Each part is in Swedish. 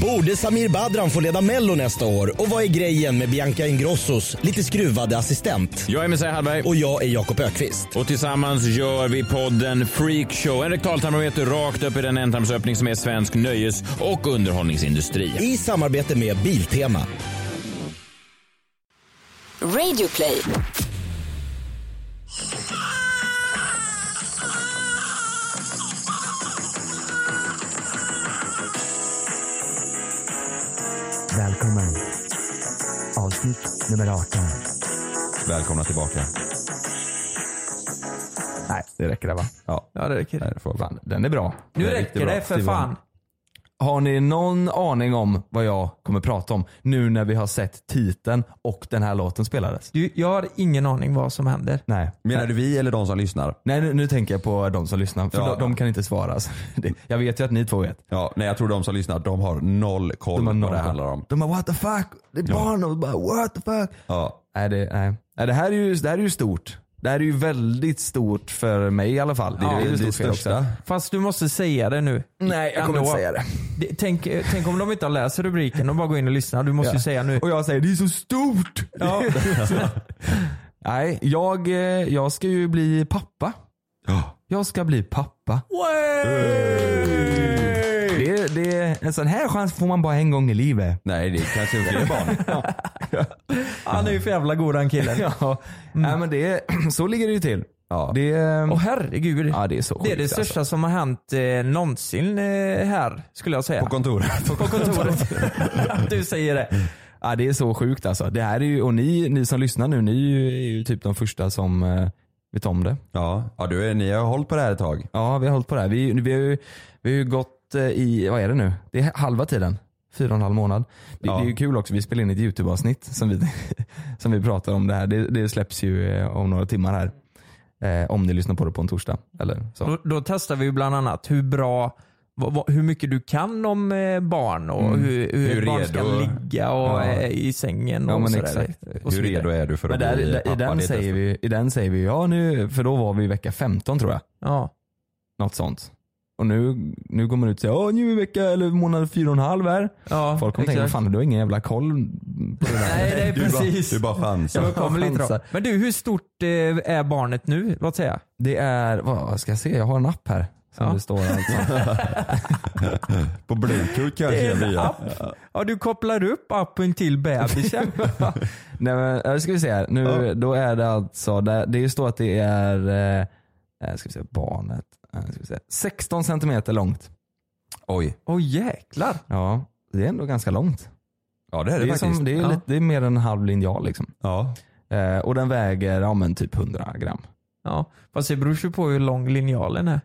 Borde Samir Badran få leda Mello nästa år? Och vad är grejen med Bianca Ingrossos lite skruvade assistent? Jag är Messiah Hallberg. Och jag är Jakob Ökvist. Och tillsammans gör vi podden Freakshow. En rektaltarmometer rakt upp i den ändtarmsöppning som är svensk nöjes och underhållningsindustri. I samarbete med Biltema. Radio Välkommen. Avsnitt nummer 18. Välkomna tillbaka. Nej, det räcker det va? Ja, Ja, det räcker. Nej, det får Fan, den är bra. Nu Det är räcker riktigt bra. det för var- fan. Har ni någon aning om vad jag kommer prata om nu när vi har sett titeln och den här låten spelades? Du, jag har ingen aning vad som händer. Nej. Menar du vi eller de som lyssnar? Nej nu, nu tänker jag på de som lyssnar för Ja, de, de kan inte svara. Det, jag vet ju att ni två vet. Ja, nej jag tror de som lyssnar, de har noll koll De har på noll vad det koll. handlar om. De bara what the fuck? Det är barn och bara what the fuck? Ja, Nej det, nej. nej, det, här är ju, det här är ju stort. Det här är ju väldigt stort för mig i alla fall. det är ju det, för er största. Fast du måste säga det nu. Nej jag kommer Ändå. inte säga det. Det- Tänk, tänk om de inte har läst rubriken och bara går in och lyssnar. Du måste Ja. ju säga nu. Och jag säger det är så stort. Ja. Nej, jag, eh, jag ska ju bli pappa. Ja. Jag ska bli pappa. Det, det, en sån här chans får man bara en gång i livet. Nej det är kanske fler barn. Han är ju för jävla god den killen. Ja, Nej, men det, så ligger det ju till. Ja. Det, Åh herregud. ja, det är så det är det sjukt, största som har hänt eh, någonsin eh, här, skulle jag säga. På kontoret. På kontoret. du säger det. Ja, det är så sjukt alltså. Det här är ju, och ni, ni som lyssnar nu, ni är ju, är ju typ de första som eh, vet om det. Ja, ja du är, ni har hållit på det här ett tag. Ja, vi har hållit på det här. Vi, vi, har, ju, vi har ju gått eh, i, vad är det nu? Det är halva tiden. Fyra och en halv månad. Det, Ja. det är ju kul också, vi spelar in ett YouTube-avsnitt som vi, som vi pratar om det här. Det, det släpps ju eh, om några timmar här. Eh, om ni lyssnar på det på en torsdag. Eller så. Då, då testar vi bland annat hur bra hur mycket du kan om eh, barn och Mm. hur, hur, Hur barn ska redo- ligga och, Ja. i sängen och Ja, men sådär. exakt. Och Hur redo är du för att Men där, bli där, pappa? i, den säger vi, I den säger vi, ja nu, för då var vi i vecka 15 tror jag. Ja. Något sånt. Och nu, nu går man ut och säger, ja nu är vi vecka eller månad fyra och en halv här. Ja, Folk kommer tänka, fan du har ingen jävla koll på det där. Nej, det är Du bara, precis. du bara chansar. Jag kommer lite då. Men du, hur stort eh, är barnet nu? Låt säga. Det är, vad ska jag se, jag har en app här. Som Ja. det står alltså. På bluetooth kanske jag blir. Ja, du kopplar upp appen till bebisen. Nej men, äh, ska vi se här. Nu, Då är det alltså, det, det står att det är, eh, eh, ska vi se, barnet, eh, ska vi se, 16 centimeter långt. Oj. Åh jäklar. Ja, det är ändå ganska långt. Ja det är det, Det är, faktiskt. som, det är, Ja. lite, det är mer än en halv linjal liksom. Ja. Eh, och den väger ja, men typ 100 gram. Ja, fast det beror ju på hur lång linjalen är.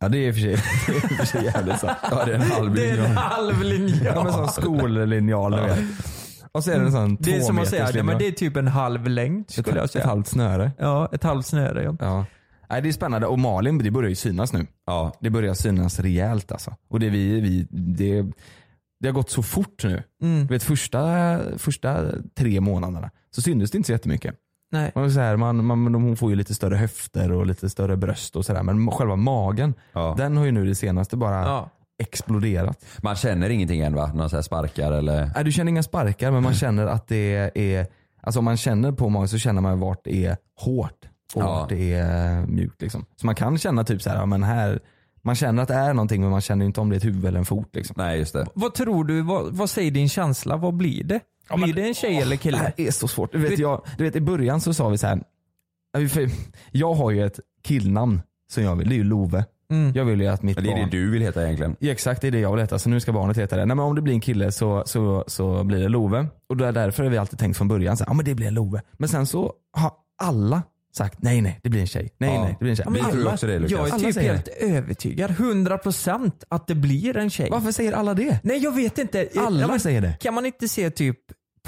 Ja det är i och för sig, det är för sig jävligt sant. ja, det är en halv Det är en linjal. halv linjal. Ja men sån skollinjal du vet. Och så är det en sån Det är som att säga, ja, linjal. men det är typ en halv längd skulle ett, jag ett säga. halvt snöre. Ja, ett halvt snöre. Ja. Ja. Nej, det är spännande och Malin det börjar ju synas nu. Ja. Det börjar synas rejält alltså. Och det, vi, vi, det, det har gått så fort nu. Mm. Du vet första, första tre månaderna så syntes det inte så jättemycket. Nej. Man, så här, man, man, hon får ju lite större höfter och lite större bröst och sådär. Men själva magen, Ja. den har ju nu det senaste bara Ja. exploderat. Man känner ingenting än va? Någon så sparkar eller? Nej, du känner inga sparkar men man känner att det är, alltså om man känner på magen så känner man vart det är hårt och Ja. det är mjukt liksom. Så man kan känna typ så här, ja, men här Man känner att det är någonting men man känner inte om det är ett huvud eller en fot. Liksom. Nej just det. Vad tror du, vad, vad säger din känsla? Vad blir det? Blir det en tjej eller Det kille? här är så svårt. Du vet, jag, du vet, I början så sa vi så här. jag har ju ett killnamn som jag vill, det är ju Love. Mm. Jag vill ju att mitt Det är barn... det du vill heta egentligen. Ja, exakt, det är det jag vill heta. Så nu ska barnet heta det. Nej, men om det blir en kille så, så, så blir det Love. Och det är därför har vi alltid tänkt från början, ja men det blir en Love. Men sen så har alla sagt nej nej, det blir en tjej. Nej Ja. nej, det blir en tjej. Vi tror alla- också det, Lukas. Jag är Alla typ säger helt övertygad, 100% att det blir en tjej. Varför säger alla det? Nej jag vet inte. Alla Ja, men säger det. Kan man inte se typ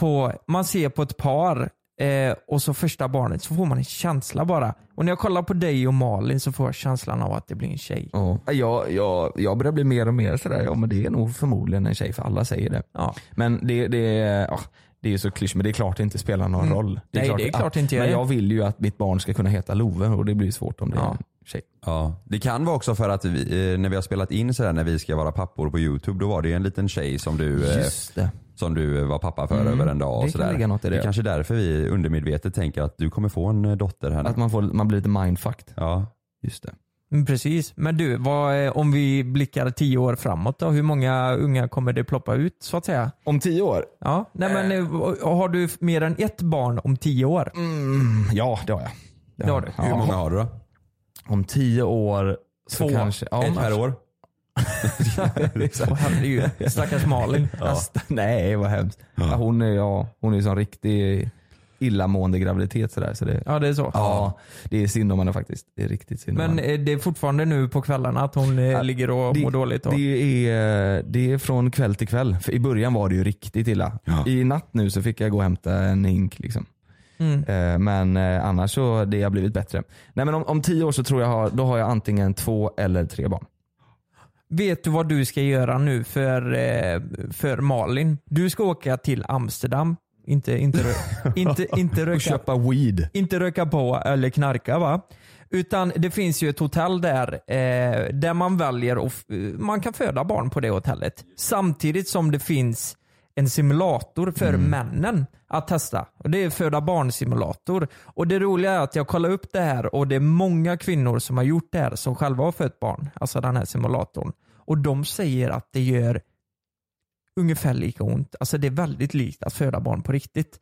på, man ser på ett par eh, och så första barnet så får man en känsla bara. Och när jag kollar på dig och Malin så får jag känslan av att det blir en tjej. Ja, jag, jag, jag börjar bli mer och mer sådär, ja men det är nog förmodligen en tjej för alla säger det. Ja. Men det, det, ja, det är ju så klysch, men det är klart det inte spelar någon Mm. roll. Nej, det är klart det inte gör Men det. jag vill ju att mitt barn ska kunna heta Love och det blir svårt om det är Ja. en tjej. Ja. Det kan vara också för att vi, eh, när vi har spelat in sådär när vi ska vara pappor på youtube då var det ju en liten tjej som du, eh, det. som du var pappa för Mm, över en dag. Och det kan sådär. något i det. är kanske därför vi undermedvetet tänker att du kommer få en eh, dotter här nu. Att man, får, man blir lite mindfucked. Ja. Just det. Mm, Precis. Men du, vad, eh, om vi blickar tio år framåt då, hur många unga kommer det ploppa ut så att säga? Om tio år? Ja, nej men eh, har du mer än ett barn om tio år? Mm, ja det har jag. Det har du. Ja. Hur många har du då? Om tio år så Två. kanske... Ja, Ett per år? Åh, herregud, stackars Malin. Fast, nej vad hemskt. Ja. hon är ja, hon är som riktig illamående graviditet sådär. Så det, Ja det är så. ja, det är synd om henne faktiskt. Det är riktigt synd om Men henne. eh, det är fortfarande nu på kvällarna att hon eh, ligger och det, mår dåligt? Och... Det är, det är från kväll till kväll. För I början var det ju riktigt illa. Ja. I natt nu så fick jag gå och hämta en hink. Liksom. Mm. Eh, Men eh, annars så det har blivit bättre. Nej men om, om tio år så tror jag har, då har jag antingen två eller tre barn. Vet du vad du ska göra nu för, för Malin? Du ska åka till Amsterdam. Inte, inte, inte, inte, Och röka, köpa weed. inte röka på eller knarka va? Utan det finns ju ett hotell där, eh, där man väljer och man kan föda barn på det hotellet. Samtidigt som det finns en simulator för Mm. männen att testa. Och Det är föda barn-simulator. Och det roliga är att jag kollar upp det här och det är många kvinnor som har gjort det här som själva har fött barn. Alltså den här simulatorn. Och de säger att det gör ungefär lika ont. Alltså det är väldigt likt att föda barn på riktigt.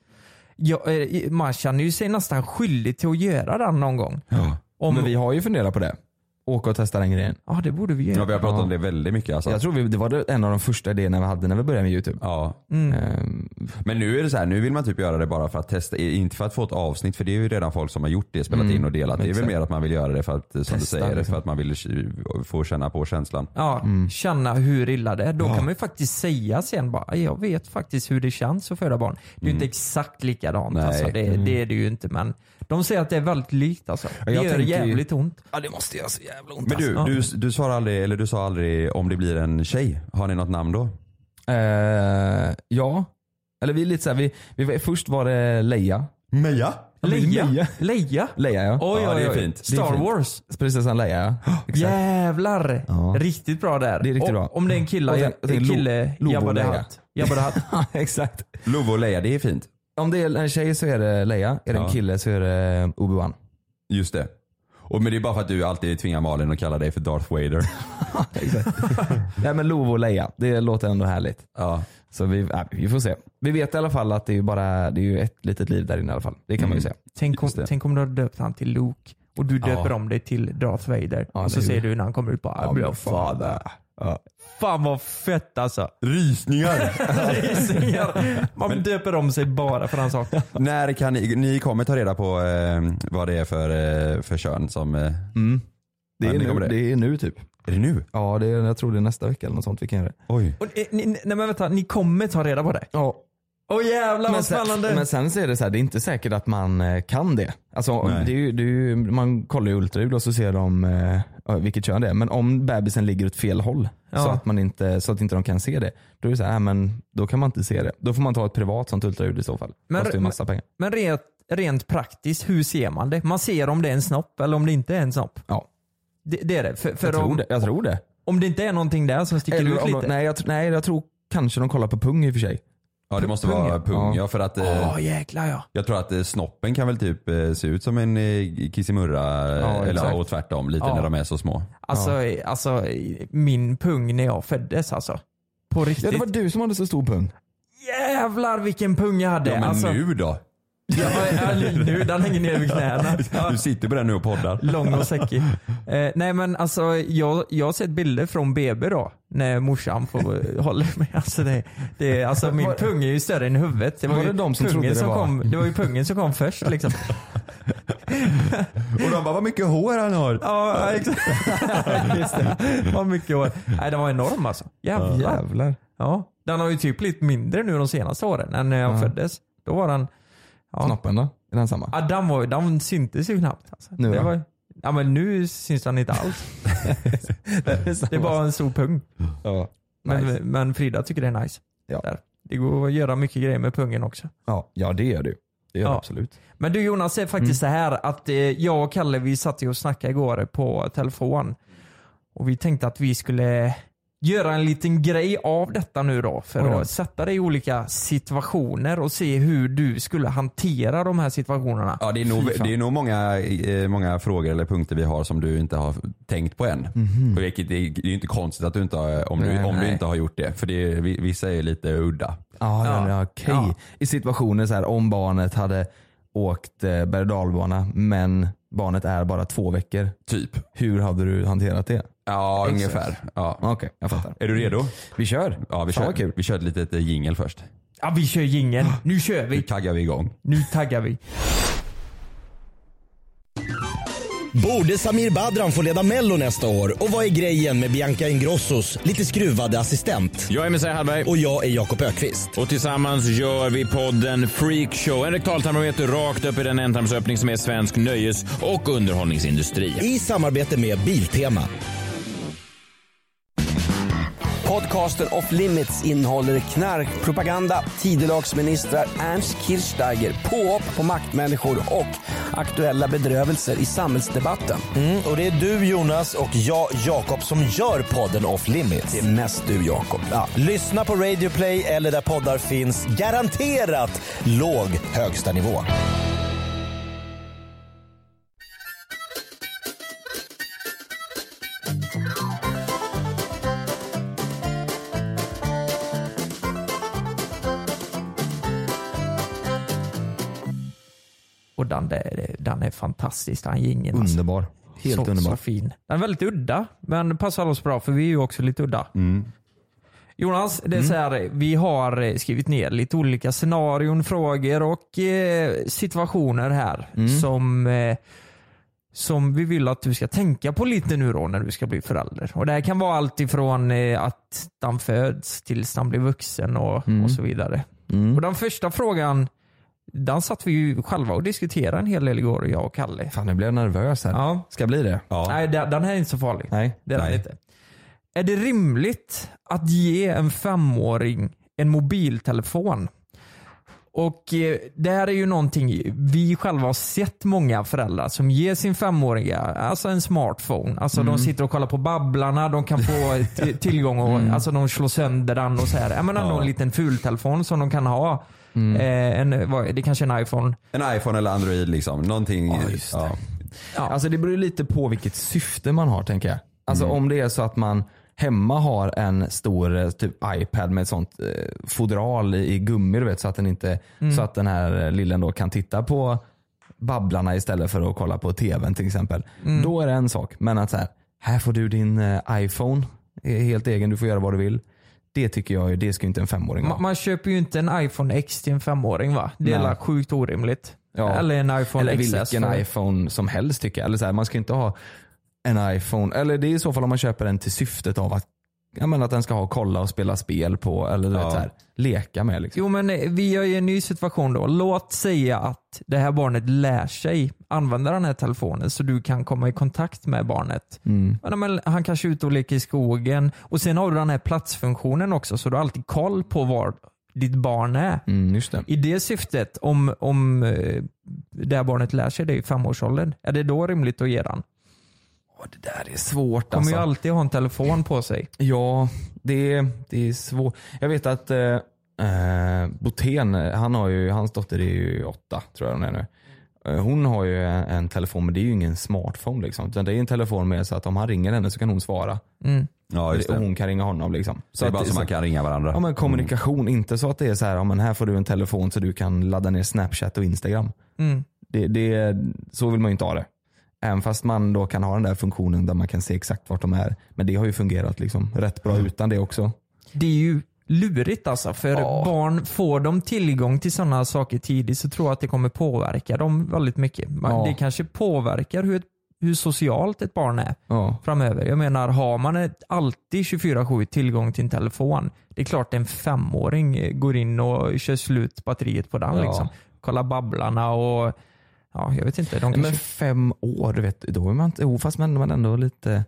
Jag, eh, man känner ju sig nästan skyldig till att göra den någon gång. Ja. Om, Men vi har ju funderat på det. Åka och testa den grejen. Ja det borde vi ja. göra. Vi har pratat Ja. om det väldigt mycket alltså. Jag tror vi, det var det en av de första idéerna vi hade när vi började med YouTube. Ja. Mm. Ehm, Men nu är det så här, nu vill man typ göra det bara för att testa, inte för att få ett avsnitt för det är ju redan folk som har gjort det, spelat Mm, in och delat. Det är väl mer att man vill göra det för att, som du Testa, säger, liksom. för att man vill få känna på känslan. Ja, Mm. känna hur illa det är. Då Ja. kan man ju faktiskt säga sen bara, jag vet faktiskt hur det känns att föda barn. Det är ju Mm. inte exakt likadant Nej. alltså. det, det är det ju inte men de säger att det är väldigt likt alltså. Det jag gör tänker jävligt ont. Ja det måste göra så jävla ont Men du, alltså. du, du, svarar aldrig, eller du sa aldrig om det blir en tjej. Har ni något namn då? Eh, ja. Eller vi är lite såhär, vi, vi, först var det Leia. Meja? Leia? Leia. Leia? Ja. Oj, Ja, oj, det är fint. Det är Star fint. Wars? Prinsessan Leia ja. Exakt. Jävlar! Ja. Riktigt bra där. Det är riktigt Och- bra. Om det är en kille, Och sen- och sen Lo- kille Lobo Jabba the Leia. Hutt. Jabba the Hutt. Exakt. Love och Leia, det är fint. Om det är en tjej så är det Leia, är det en Ja. kille så är det Obi-Wan. Just det. Och men det är bara för att du alltid tvingar Malin att kalla dig för Darth Vader. Nej men Lovo och Leia, det låter ändå härligt. Ja. Så vi, ja, vi får se. Vi vet i alla fall att det är bara det är ju ett litet liv där inne i alla fall. Det kan man ju säga. Tänk om, Just det. tänk om du har döpt han till Luke och du döper Ja. om dig till Darth Vader. Ja, och så säger du när han kommer ut bara I'm your father. Ja. Fan vad fett alltså. Rysningar! Rysningar. Man döper om sig bara för en sak. När kan ni, ni kommer ta reda på eh, vad det är för, eh, för kön som... Eh, Mm. Det, är nu, det. det är nu typ. är det nu? Ja, det är, jag tror det är nästa vecka eller något sånt vi kan göra det. Oj. Och, eh, ni, nej men vänta, ni kommer ta reda på det? Ja. Åh jävlar Men vad sen, spännande. men sen så är det så här, det är inte säkert att man eh, kan det. Alltså, det är ju, det är ju, man kollar ju ultraljud och så ser de eh, vilket kön det är. Men om bebisen ligger åt fel håll Ja. så, att man inte, så att inte de kan se det. Då är det så här, äh, men då kan man inte se det. Då får man ta ett privat sånt ultraljud i så fall. Men- Kostar ju massa pengar. Men rent, rent praktiskt, hur ser man det? Man ser om det är en snopp eller om det inte är en snopp. Ja, Det, det är det. För, för jag, tror om, det, jag tror det. om det inte är någonting där som sticker Eller ut lite. nej, jag, nej, jag tror kanske de kollar på pung i och för sig. Ja det måste vara ja. pung ja, för att eh, Ja jäklar ja. jag tror att eh, snoppen kan väl typ eh, se ut som en eh, kissimurra eh, Ja, eller exakt. och tvärtom lite Ja. när de är så små. Alltså, alltså min pung när jag föddes alltså. På riktigt. Ja det var du som hade så stor pung. Jävlar vilken pung jag hade. Ja men alltså, nu då? Ja, ja, nu, den hänger ner vid knäna. Ja. Du sitter på den nu och poddar. Lång och säckig. Eh, nej men alltså jag, jag har sett bilder från BB då. När morsan får hålla mig. Alltså, det, det, alltså min Var- pung är ju större än huvudet. Det var, Var ju det de som trodde det som var? Kom, det var ju pungen som kom först liksom. Och de bara vad mycket hår han har. Ja exakt. Just det. var mycket hår. Nej den var enorm alltså. Jävlar. Jävlar. Ja. Den har ju typ blivit mindre nu de senaste åren än när jag Ja. föddes. Då var den... Ja. Snoppen då? Är den samma? Ja, den, var, den syntes ju knappt. Alltså. Nu det då? var, ja men nu syns den inte alls. det är bara en stor pung. Ja. Men, Nice. men Frida tycker det är nice. Ja. Där. Det går att göra mycket grejer med pungen också. Ja, ja det gör du. Det gör Ja. absolut. Men du Jonas, det är faktiskt så här att eh, jag och Kalle vi satt ju och snackade igår på telefon. Och vi tänkte att vi skulle göra en liten grej av detta nu då. För då. att sätta dig i olika situationer och se hur du skulle hantera de här situationerna. Ja det är nog, det är nog många, eh, många frågor eller punkter vi har som du inte har tänkt på än. Och vilket det, är, ju inte konstigt att du inte har, om, du, Nej, om du inte har gjort det. För det är, vi- vissa är lite udda. Ja, ja. Ja. okej. Ja. I situationer så här om barnet hade åkt eh, berg och dalbana men barnet är bara två veckor. Typ. Hur hade du hanterat det? Ja Exakt. ungefär. Ja. Okej, jag fattar. Är du redo? Vi kör. Ja vi kör, kul. vi kör ett litet eh, jingle först. Ja vi kör jingeln. Nu kör Nu vi. taggar vi igång. Nu taggar vi. Borde Samir Badran få leda mello nästa år? Och vad är grejen med Bianca Ingrossos lite skruvade assistent? Jag är Messiah Hallberg. Och jag är Jakob Ökvist. Och tillsammans gör vi podden Freakshow. En rektaltarmometer rakt upp i den ändtarmsöppning som är svensk nöjes och underhållningsindustri. I samarbete med Biltema. Podcasten Off Limits innehåller knarkpropaganda, tidelagsministrar, Ernst Kirchsteiger, påhopp på maktmänniskor och aktuella bedrövelser i samhällsdebatten. Mm, och det är du Jonas och jag Jakob som gör podden Off Limits. Det är mest du Jakob. Ja, lyssna på Radio Play eller där poddar finns. Garanterat låg högsta nivå. Där, den är fantastisk den jingeln. alltså. Underbar. Helt så, underbar. Så fin. Den är väldigt udda, men passar oss bra för vi är ju också lite udda. Jonas, det är så här, vi har eh, skrivit ner lite olika scenarion, frågor och eh, situationer här som, eh, som vi vill att du ska tänka på lite nu då när du ska bli förälder. Och Det här kan vara allt ifrån eh, att den föds tills den blir vuxen och, och så vidare. Och Den första frågan, den satt vi ju själva och diskuterade en hel del igår, jag och Kalle. Fan jag blev nervös här. Ja. Ska bli det? Nej, den, den här är inte så farlig. Nej. Det är Nej. inte. Är det rimligt att ge en femåring en mobiltelefon? Och eh, Det här är ju någonting vi själva har sett många föräldrar som ger sin femåriga alltså en smartphone. Alltså De sitter och kollar på Babblarna, de kan få tillgång och alltså de slår sönder den och så här. Jag menar Ja. någon liten fultelefon som de kan ha. Eh, en, vad, det kanske är en iPhone. En iPhone eller Android liksom. Någonting. Ja, just det. ja. Ja. Alltså det beror lite på vilket syfte man har tänker jag. Alltså Mm. om det är så att man hemma har en stor eh, typ iPad med ett sånt eh, fodral i, i gummi du vet så att den inte så att den här eh, lillen då kan titta på Babblarna istället för att kolla på tvn till exempel. Då är det en sak. Men att så här, här får du din eh, iPhone, är helt egen, du får göra vad du vill. Det tycker jag ju, det ska ju inte en femåring ha. Man, man köper ju inte en iPhone X till en femåring va? Det är sjukt orimligt. Ja. Eller en iPhone Eller XS. vilken för- iPhone som helst tycker jag. Eller så här, man ska inte ha en iPhone, eller det är i så fall om man köper den till syftet av att, ja, men att den ska ha kolla och spela spel på eller du Ja. vet, så här, leka med. Liksom. Jo men eh, vi gör ju en ny situation då. Låt säga att det här barnet lär sig använda den här telefonen så du kan komma i kontakt med barnet. Mm. Men, han kanske är ute och leker i skogen och sen har du den här platsfunktionen också så du har alltid koll på var ditt barn är. Mm, det. I det syftet, om, om eh, det här barnet lär sig det i femårsåldern, är det då rimligt att ge den? Åh, det där är svårt Kommer alltså. ju alltid ha en telefon på sig. Ja, det, det är svårt. Jag vet att eh, eh, Botén, han har ju, hans dotter är ju åtta tror jag hon är nu. Eh, Hon har ju en, en telefon men det är ju ingen smartphone liksom. Utan det är en telefon med så att om han ringer henne så kan hon svara. Mm. Ja, just Och det. hon kan ringa honom liksom. Så det är bara så man kan ringa varandra. Ja men kommunikation, inte så att det är så här, ja, men här får du en telefon så du kan ladda ner snapchat och instagram. Mm. Det, det, så vill man ju inte ha det. Även fast man då kan ha den där funktionen där man kan se exakt vart de är. Men det har ju fungerat liksom rätt bra utan det också. Det är ju lurigt alltså. För barn, får de tillgång till sådana saker tidigt så tror jag att det kommer påverka dem väldigt mycket. Ja. Det kanske påverkar hur, hur socialt ett barn är Ja. framöver. Jag menar, har man ett, alltid 24-7 tillgång till en telefon, det är klart en femåring går in och kör slut batteriet på den. Ja. Liksom. Kolla Babblarna och ja, jag vet inte. De Men kanske... fem år, vet, då är man inte, jo, fast man, man ändå lite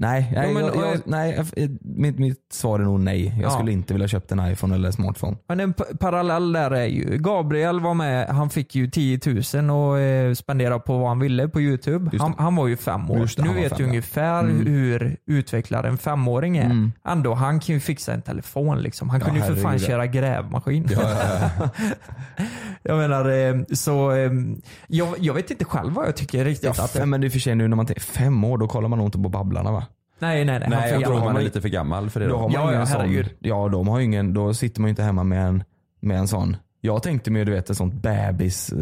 Nej, nej, men- jag, jag, nej jag- mitt, mitt svar är nog nej. Jag Ja. skulle inte vilja köpt en iPhone eller smartphone. Men en parallell där är ju, Gabriel var med, han fick ju 10 000 och eh, spendera på vad han ville på YouTube. Han, han var ju fem år. Det, nu vet fem, du ja. ungefär Mm. hur utvecklad en femåring är. Mm. Ändå, han kan ju fixa en telefon liksom. Han Ja, kunde ju för fan köra grävmaskin. Ja, ja, jag menar, eh, så eh, jag, jag vet inte själv vad jag tycker riktigt. att det, men det är för sig nu när man tänker fem år, då kollar man nog inte på Babblarna va? Nej, nej, nej. Nej, han jag tror man är lite för gammal för det Då då. har man Ja, ingen ja, sån, ja, de har ju ingen, då sitter man ju inte hemma med en, med en sån jag tänkte mig du vet ett sånt bebis eh,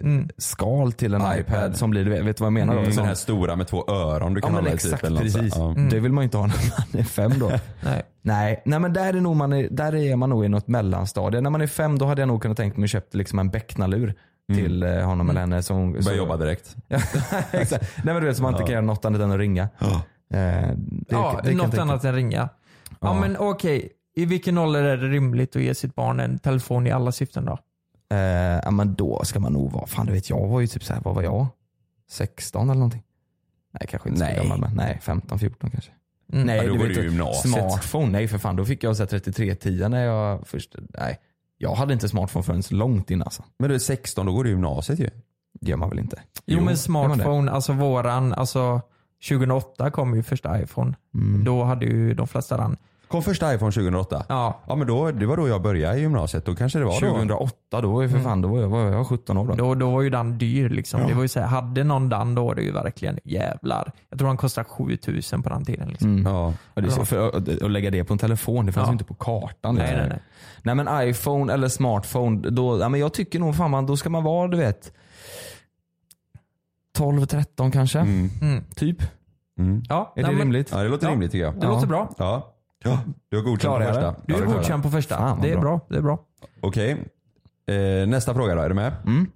Mm. skal till en iPad. iPad, som blir, du vet, vet du vad jag menar? då? Mm, den sån- här stora med två öron du kan Ja hålla i exakt, typ. Precis. Ja. Det vill man ju inte ha när man är fem då. Nej. Nej, nej men där är, nog man är, där är man nog i något mellanstadie. När man är fem då hade jag nog kunnat tänka mig köpa liksom en becknalur till eh, honom eller henne. Som, Börja jobba direkt. Nej men du vet så man inte kan göra något annat än att ringa. Eh, det, Ja, det något annat än ringa. Ja, Ja. men okej. I vilken ålder är det rimligt att ge sitt barn en telefon i alla syften då? Eh, ja men då ska man nog vara, fan du vet jag var ju typ så här, vad var jag? 16 eller någonting? Nej kanske inte Nej. så gammal men nej 15, 14 kanske. Mm. Nej Ja, då du vet, du gymnasiet. smartphone, nej för fan då fick jag så här 3310 när jag först, nej. Jag hade inte smartphone förrän långt in alltså. Men du är 16, då går du gymnasiet ju. Det gör man väl inte? Jo, men man det? smartphone, alltså våran, alltså 2008 kom ju första iPhone. Mm. Då hade ju de flesta den. Kom första iPhone 2008? Ja. Ja men då, det var då jag började i gymnasiet. Då kanske det var då. 2008 då var ju för fan, då var jag, var jag 17 år då. Då, då var ju den dyr liksom. Det var ju så här, hade någon den då var det ju verkligen jävlar. Jag tror den kostade 7000 på den tiden. Liksom. Mm. Ja. Ja, det för att, lägga det på en telefon, det fanns Ja. ju inte på kartan. Nej, liksom. nej, nej. nej men iPhone eller smartphone, då, ja, men jag tycker nog fan man, då ska man vara du vet 12-13 kanske. Mm. Mm. Typ. Mm. Ja, Är det men rimligt? Ja det låter Ja. rimligt tycker jag. Det Ja. låter bra. Ja. ja. Du har godkänt på första. Du är godkänd på första. Fan, det är bra. bra. Det är bra. Okej. Eh, nästa fråga då, är du med? Mm.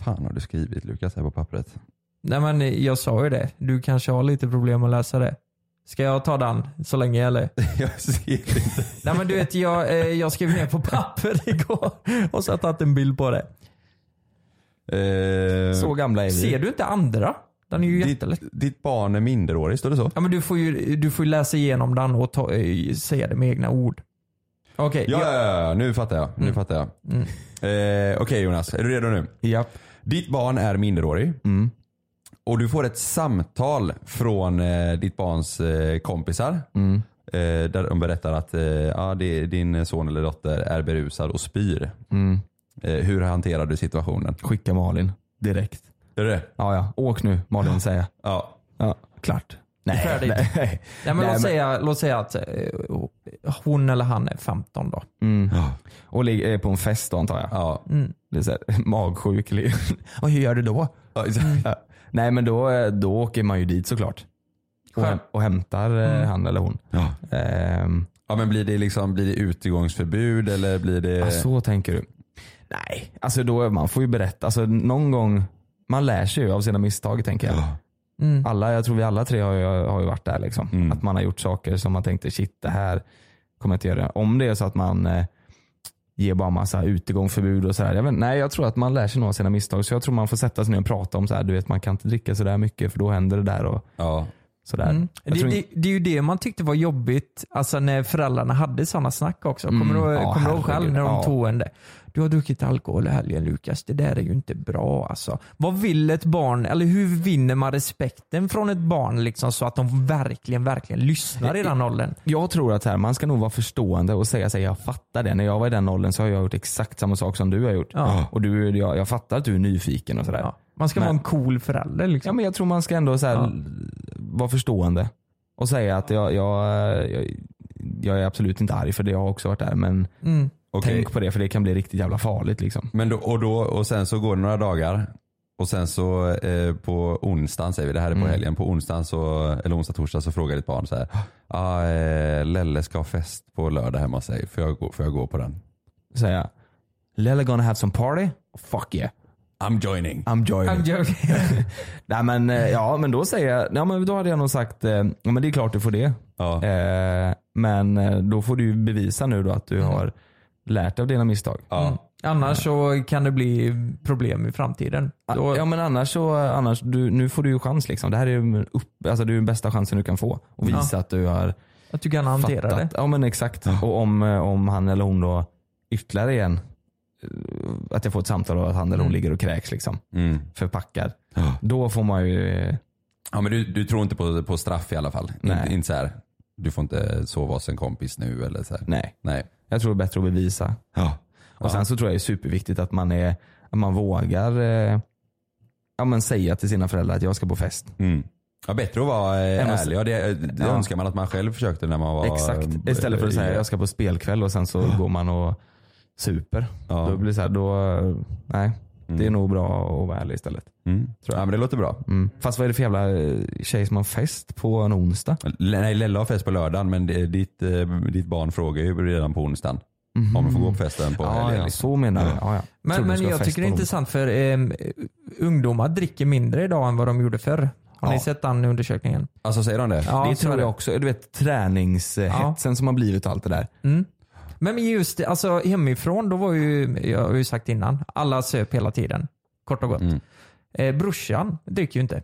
Fan har du skrivit Lukas här på pappret? Nej men jag sa ju det. Du kanske har lite problem att läsa det. Ska jag ta den så länge eller? jag ser inte. Nej men du vet jag, eh, jag skrev ner på papper igår och så har jag tagit en bild på det. Eh, Så gamla är vi. Ser du inte andra? Den är ju ditt, jättelätt. ditt barn är minderårig, står det så? Ja men du får ju, du får ju läsa igenom den och ta, eh, säga det med egna ord. Okej. Ja, jag- ja, ja, nu fattar jag. Nu Mm. fattar jag. Mm. Eh, Okej Jonas, är du redo nu? Japp. Ditt barn är minderårig Mm. och du får ett samtal från eh, ditt barns eh, kompisar. Mm. Eh, där de berättar att ja, det, din son eller dotter är berusad och spyr. Mm. Eh, hur hanterar du situationen? Skicka Malin direkt. Är det? Ja ja, åk nu Malin säger jag. Ja. Ja, klart. Nej, Färdigt. nej. Nej men, Nej, låt, men- Säga, låt säga att eh, hon eller han är 15 då. Mm. Och ligger är på en fest då antar jag. Ja. Mm. Det är så här, magsjuk. Och hur gör du då? Ja. Nej men då, eh, då åker man ju dit såklart. Och, häm- och hämtar eh, Mm. han eller hon. Ja. Ehm, ja men blir det liksom blir det utegångsförbud eller blir det? ja, så tänker du. Nej, alltså då, man får ju berätta. Alltså någon gång, man lär sig ju av sina misstag tänker jag. Ja. Mm. Alla, jag tror vi alla tre har ju, har ju varit där liksom. Mm. Att man har gjort saker som man tänkte shit det här kommer jag inte göra. Om det är så att man eh, ger bara massa utegångsförbud och sådär. Jag vet, nej jag tror att man lär sig nog av sina misstag. Så jag tror man får sätta sig ner och prata om så här, du vet man kan inte dricka sådär mycket för då händer det där. Och, Ja. Sådär. Mm. Det, tror det, det är ju det man tyckte var jobbigt, alltså när föräldrarna hade sådana snack också. Kommer Mm. du, ihåg- Ja, kommer du ihåg själv när de Ja. tog en det? Du har druckit alkohol i helgen Lukas, det där är ju inte bra alltså. Vad vill ett barn, eller hur vinner man respekten från ett barn liksom så att de verkligen, verkligen lyssnar i den åldern? Jag tror att här, man ska nog vara förstående och säga sig jag fattar det. När jag var i den åldern så har jag gjort exakt samma sak som du har gjort. Ja. Och du, jag, jag fattar att du är nyfiken och sådär. Man ska Men- vara en cool förälder liksom. Ja, men jag tror man ska ändå så här, Ja. vara förstående. Och säga att jag, jag, jag, jag är absolut inte arg för det, jag har också varit där. Men Mm. Tänk på det för det kan bli riktigt jävla farligt. Liksom. Men då, och, då, och sen så går det några dagar och sen så eh, på onsdagen säger vi, det här är på Mm. helgen, på onsdagen så, eller onsdag torsdag så frågar ditt barn så här, ah, eh, Lelle ska ha fest på lördag hemma hos sig, får jag, gå, får jag gå på den? Säga, Lella gonna have some party? Fuck yeah. I'm joining. I'm joining. I'm joking. Nej men eh, ja men då säger jag, ja, men då hade jag nog sagt, eh, ja men det är klart du får det. Ja. Eh, men eh, då får du ju bevisa nu då att du har lärt dig av dina misstag. Mm. Annars så kan det bli problem i framtiden. Då, Ja men annars så, annars, du, nu får du ju chans liksom. Det här är ju upp, alltså det är den bästa chansen du kan få. Och visa Ja. att du har Att du kan hantera fattat. det. Ja men exakt. Och om, om han eller hon då ytterligare igen, att jag får ett samtal och att han eller hon Mm. ligger och kräks liksom. Mm. Förpackad. Då får man ju, eh, Ja men du, du tror inte på, på straff i alla fall? Nej. Inte, inte så här, du får inte sova hos en kompis nu eller så här. nej. Nej. Jag tror det är bättre att bevisa. Ja. Och sen så tror jag det är superviktigt att man, är, att man vågar eh, ja, men säga till sina föräldrar att jag ska på fest. Mm. Ja, bättre att vara eh, ärlig. Ja, det det Ja. önskar man att man själv försökte när man var Exakt. Istället för att säga jag ska på spelkväll och sen så går man och super. Ja. Då blir det så här, då, nej. Det är nog bra att vara ärlig istället. Mm. Ja men det låter bra. Mm. Fast vad är det för jävla eh, tjej som har fest på en onsdag? L- Nej Lella har fest på lördagen men det, ditt, eh, ditt barn frågar ju redan på onsdagen. Mhm. Om du får gå på festen på Ja, helgen. ja, liksom. så menar du. Ja, ja. Men, men jag tycker det är intressant för eh, ungdomar dricker mindre idag än vad de gjorde förr. Har ni Ja. sett den undersökningen? Alltså säger de det? Ja, det tror jag också. Du vet träningshetsen som har blivit och allt det där. Mm. Men just alltså hemifrån, då var ju, jag har ju sagt innan, alla söp hela tiden. Kort och gott. Mm. Eh, brorsan dricker ju inte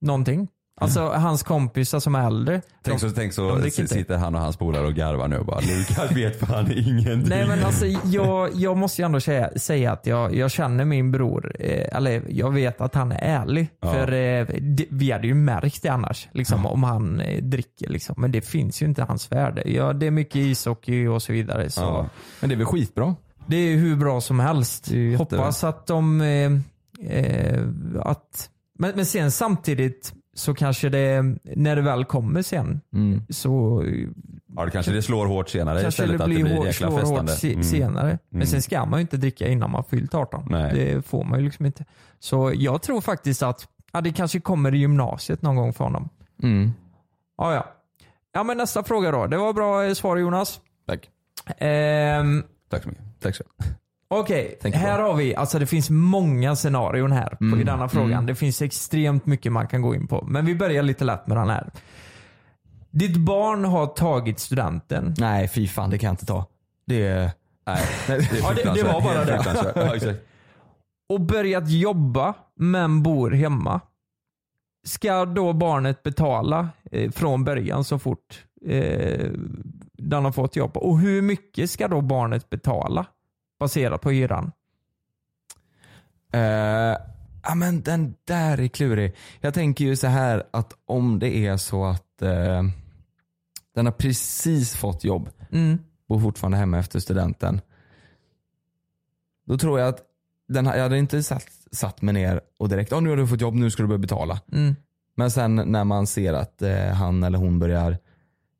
någonting. Alltså hans kompisar som är äldre. Tänk de- så, tänk så inte. sitter han och hans polare och garvar nu och bara Lukas vet fan ingenting. Nej men alltså jag, jag måste ju ändå säga, säga att jag, jag känner min bror, eh, eller jag vet att han är ärlig. Ja. För eh, det, vi hade ju märkt det annars, liksom, om han eh, dricker. Liksom. Men det finns ju inte hans värld. Ja, det är mycket ishockey och så vidare. Så Ja. Men det är väl skitbra? Det är hur bra som helst. Hoppas att de... Eh, eh, att, men, men sen samtidigt så kanske det, när det väl kommer sen, Mm. så Ja det kanske det slår hårt senare kanske istället det att det blir hårt, jäkla festande. se, Mm. senare. Men Mm. sen ska man ju inte dricka innan man fyllt 18. Nej. Det får man ju liksom inte. Så jag tror faktiskt att ja, det kanske kommer i gymnasiet någon gång för honom. Mm. Ja, ja. ja men nästa fråga då. Det var bra eh, svar Jonas. Tack. Ehm, Tack så mycket. Tack så Okej, Tänker här har vi, alltså det finns många scenarion här på, Mm, i denna frågan. mm. Det finns extremt mycket man kan gå in på. Men vi börjar lite lätt med den här. Ditt barn har tagit studenten. Nej fy fan det kan jag inte ta. Det är... Nej, det, Ja, det, det var bara det. Ja, exakt. Och börjat jobba men bor hemma. Ska då barnet betala eh, från början så fort eh, den har fått jobb? Och hur mycket ska då barnet betala baserat på hyran? Eh, ja men den där är klurig. Jag tänker ju så här att om det är så att eh, den har precis fått jobb, Mm. bor fortfarande hemma efter studenten. Då tror jag att den, jag hade inte satt, satt mig ner och direkt, oh, nu har du fått jobb, nu ska du börja betala. Mm. Men sen när man ser att eh, han eller hon börjar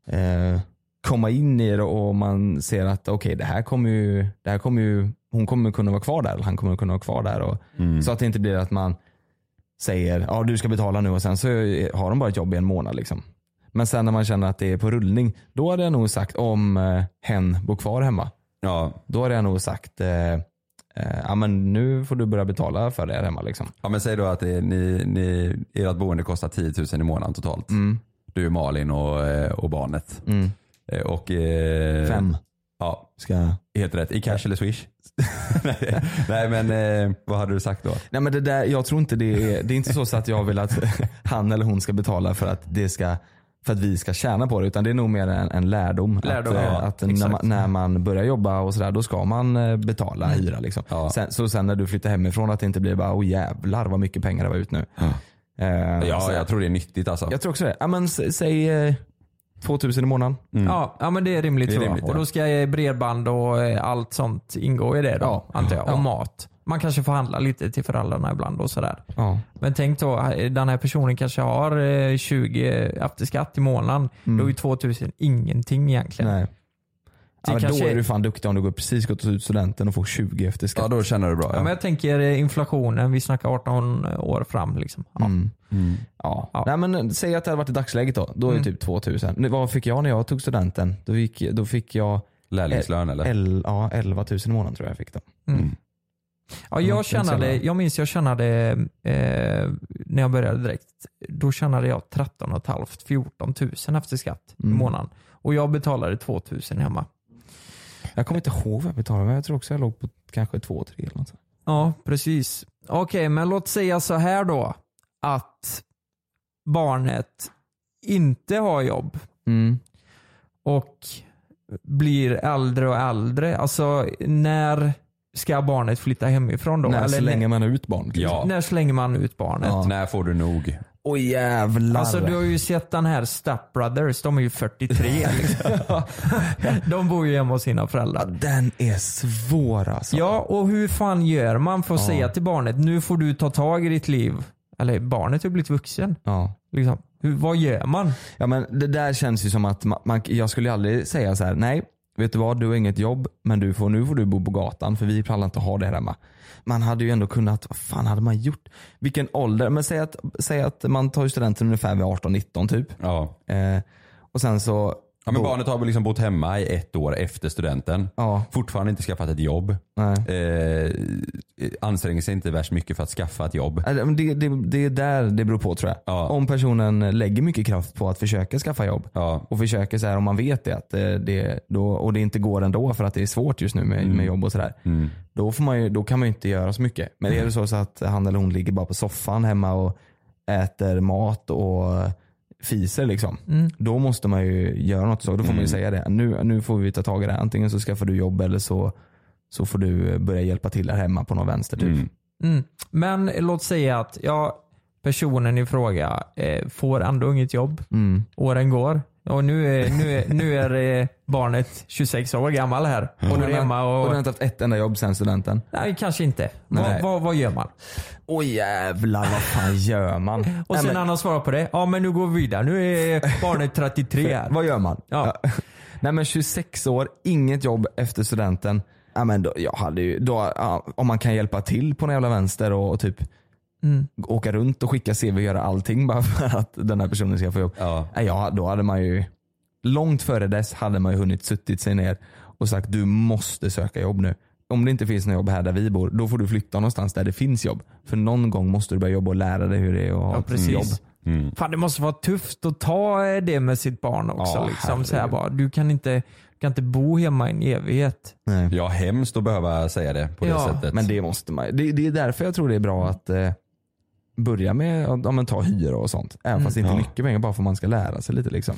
eh, komma in i det och man ser att okej det här kommer ju, det här kommer ju, hon kommer kunna vara kvar där, eller han kommer kunna vara kvar där. Och, Mm. Så att det inte blir att man säger ja du ska betala nu och sen så har de bara ett jobb i en månad. Liksom. Men sen när man känner att det är på rullning, då hade jag nog sagt om eh, hen bor kvar hemma. Ja. Då hade jag nog sagt eh, eh, ja men nu får du börja betala för det här hemma. Liksom. ja men säg då att det, ni, ni, ert boende kostar 10 000 i månaden totalt. Mm. Du, Malin och, eh, och barnet. Mm. Eh, Och, eh, Fem. Ja, Ska... helt rätt. I cash eller swish? nej, men eh, vad hade du sagt då? Nej men det där, jag tror inte det är, det är inte så, så att jag vill att han eller hon ska betala för att det ska för att vi ska tjäna på det utan det är nog mer en, en lärdom. Lärdom, att, eh, ja, att när, man, när man börjar jobba och sådär då ska man eh, betala Mm. hyra. Liksom. Sen, så sen när du flyttar hemifrån att det inte blir bara åh jävlar vad mycket pengar det var ut nu. Eh, Ja, så- jag tror det är nyttigt alltså. jag tror också det. Ja, men, säg eh, 2000 i månaden. Ja, ja men det är rimligt Det är rimligt, Och ja. då ska eh, bredband och eh, allt sånt ingå i det då, Ja. antar jag. Och Ja. mat. Man kanske får handla lite till föräldrarna ibland och sådär. Ja. Men tänk då, eh, den här personen kanske har eh, 20 efter skatt i månaden. Då är ju 2000 ingenting egentligen. Nej. Ja, men kanske- Då är du fan duktig om du går precis gått ut studenten och får 20 efter skatt. Ja, då känner du bra. Ja, Ja. men jag tänker eh, inflationen, vi snackar 18 år fram. Liksom. Ja. Mm. Ja. Ja. Nej, men säg att det hade varit i dagsläget då. Då är det Mm. typ 2000. Nu, Vad fick jag när jag tog studenten? Då fick, då fick jag Lärlingslön eller? el, ja, 11 000 i månaden tror jag jag fick då. Mm. Ja, Mm, jag, tjänade, jag minns jag tjänade, eh, när jag började direkt, då tjänade jag 13 14 000 efter skatt i Mm. månaden. Och jag betalade 2 000 hemma. Jag kommer inte ihåg vad jag betalade men jag tror också jag låg på kanske 2-3 eller något. Ja, precis. Okej, men låt säga så här då. Att barnet inte har jobb Mm. och blir äldre och äldre. Alltså när ska barnet flytta hemifrån då? När Eller slänger man ut barn? Ja. När slänger man ut barnet? Ja. När får du nog? Åh jävlar. Alltså du har ju sett den här Step Brothers, de är ju 43 liksom. De bor ju hemma hos sina föräldrar. Den är svår alltså. Ja, och hur fan gör man för att Ja. säga till barnet, nu får du ta tag i ditt liv. Eller barnet har blivit vuxen. Ja. Liksom. Hur, vad gör man? Ja men det där känns ju som att man, man, jag skulle aldrig säga så här: nej vet du vad du har inget jobb men du får, nu får du bo på gatan för vi pallar inte ha det här hemma. Man hade ju ändå kunnat, vad fan hade man gjort? Vilken ålder? Men säg att, säg att man tar ju studenten ungefär vid 18-19 typ. Ja. Eh, och sen så Ja, men barnet har väl liksom bott hemma i ett år efter studenten. Ja. Fortfarande inte skaffat ett jobb. Eh, anstränger sig inte värst mycket för att skaffa ett jobb. Men Det, det, det är där det beror på tror jag. Ja. Om personen lägger mycket kraft på att försöka skaffa jobb Ja. och försöker så här om man vet det, att eh, det då, och det inte går ändå för att det är svårt just nu med, med jobb och sådär. Mm. Då, får man ju, då kan man ju inte göra så mycket. Men är det så, så att han eller hon ligger bara på soffan hemma och äter mat och fiser liksom. Mm. Då måste man ju göra något. Så. Då får man Mm. ju säga det. Nu, nu får vi ta tag i det. Antingen så skaffar du jobb eller så, så får du börja hjälpa till här hemma på någon vänster typ. Mm. Mm. Men låt säga att ja, personen i fråga eh, får ändå inget jobb. Mm. Åren går. Och nu är, nu är, nu är eh, barnet 26 år gammal här. Och du hemma och och... har inte haft ett enda jobb sen studenten? Nej, kanske inte. Vad, vad, vad gör man? Åh jävlar, vad fan gör man? Och sen men- när han har svarat på det, ja men nu går vi vidare. Nu är barnet 33 här. Vad gör man? Ja. Nej men 26 år, inget jobb efter studenten. Ja, men då, jag hade ju, då, ja, om man kan hjälpa till på någon jävla vänster och, och typ Mm. åka runt och skicka CV och göra allting bara för att den här personen ska få jobb. Ja. Ja, då hade man ju, långt före dess hade man ju hunnit suttit sig ner och sagt du måste söka jobb nu. Om det inte finns något jobb här där vi bor, då får du flytta någonstans där det finns jobb. För någon gång måste du börja jobba och lära dig hur det är att ha Ja, ett precis. jobb. Mm. Fan det måste vara tufft att ta eh, det med sitt barn också. Ja, liksom, så här bara, du kan inte, kan inte bo hemma i en evighet. Nej. Ja, hemskt att behöva säga det på det Ja, sättet. Men det måste man det, det är därför jag tror det är bra att eh, börja med att ja, men ta hyra och sånt. Även Mm. fast det inte är Ja. mycket pengar, bara för att man ska lära sig lite. Liksom.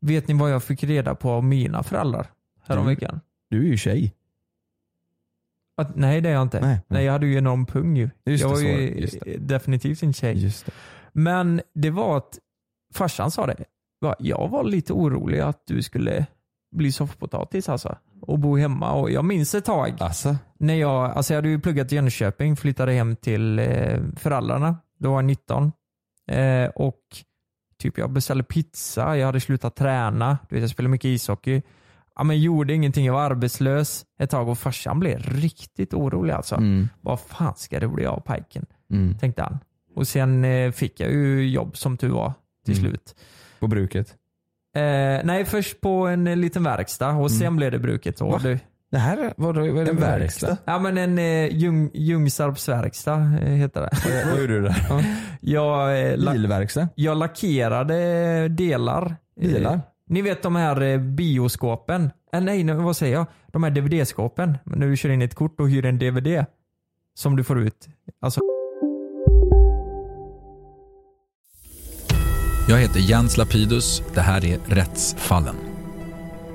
Vet ni vad jag fick reda på av mina föräldrar häromveckan? Du är ju tjej. Att, nej det är jag inte. Nej, Nej, nej. jag hade ju enorm pung ju. Just jag det, var ju definitivt en tjej. Just det. Men det var att farsan sa det. Jag var lite orolig att du skulle bli soffpotatis alltså. Och bo hemma. Och jag minns ett tag Alltså? när jag, alltså jag hade ju pluggat i Jönköping, flyttade hem till eh, föräldrarna. Då var jag 19. Eh, och typ jag beställde pizza, jag hade slutat träna, du vet, jag spelade mycket ishockey. Ja, men gjorde ingenting, jag var arbetslös ett tag och farsan blev riktigt orolig alltså. Mm. Vad fan ska det bli av pajken? Mm. Tänkte han. Och sen eh, fick jag ju jobb som tur var till Mm. slut. På bruket. Eh, nej, först på en eh, liten verkstad och sen blev det bruket. Och det, Det här är, vad, vad är det En för verkstad? ja men en eh, Ljung, Ljungsarps verkstad eh, heter det. Vad gjorde du där? Jag, eh, la, Bilverkstad? jag lackerade delar. Eh, Bilar? ni vet de här eh, bioskåpen? Eh, nej, nej, vad säger jag? de här DVD-skåpen, när du kör in ett kort och hyr en DVD som du får ut. Alltså, Jag heter Jens Lapidus. Det här är Rättsfallen.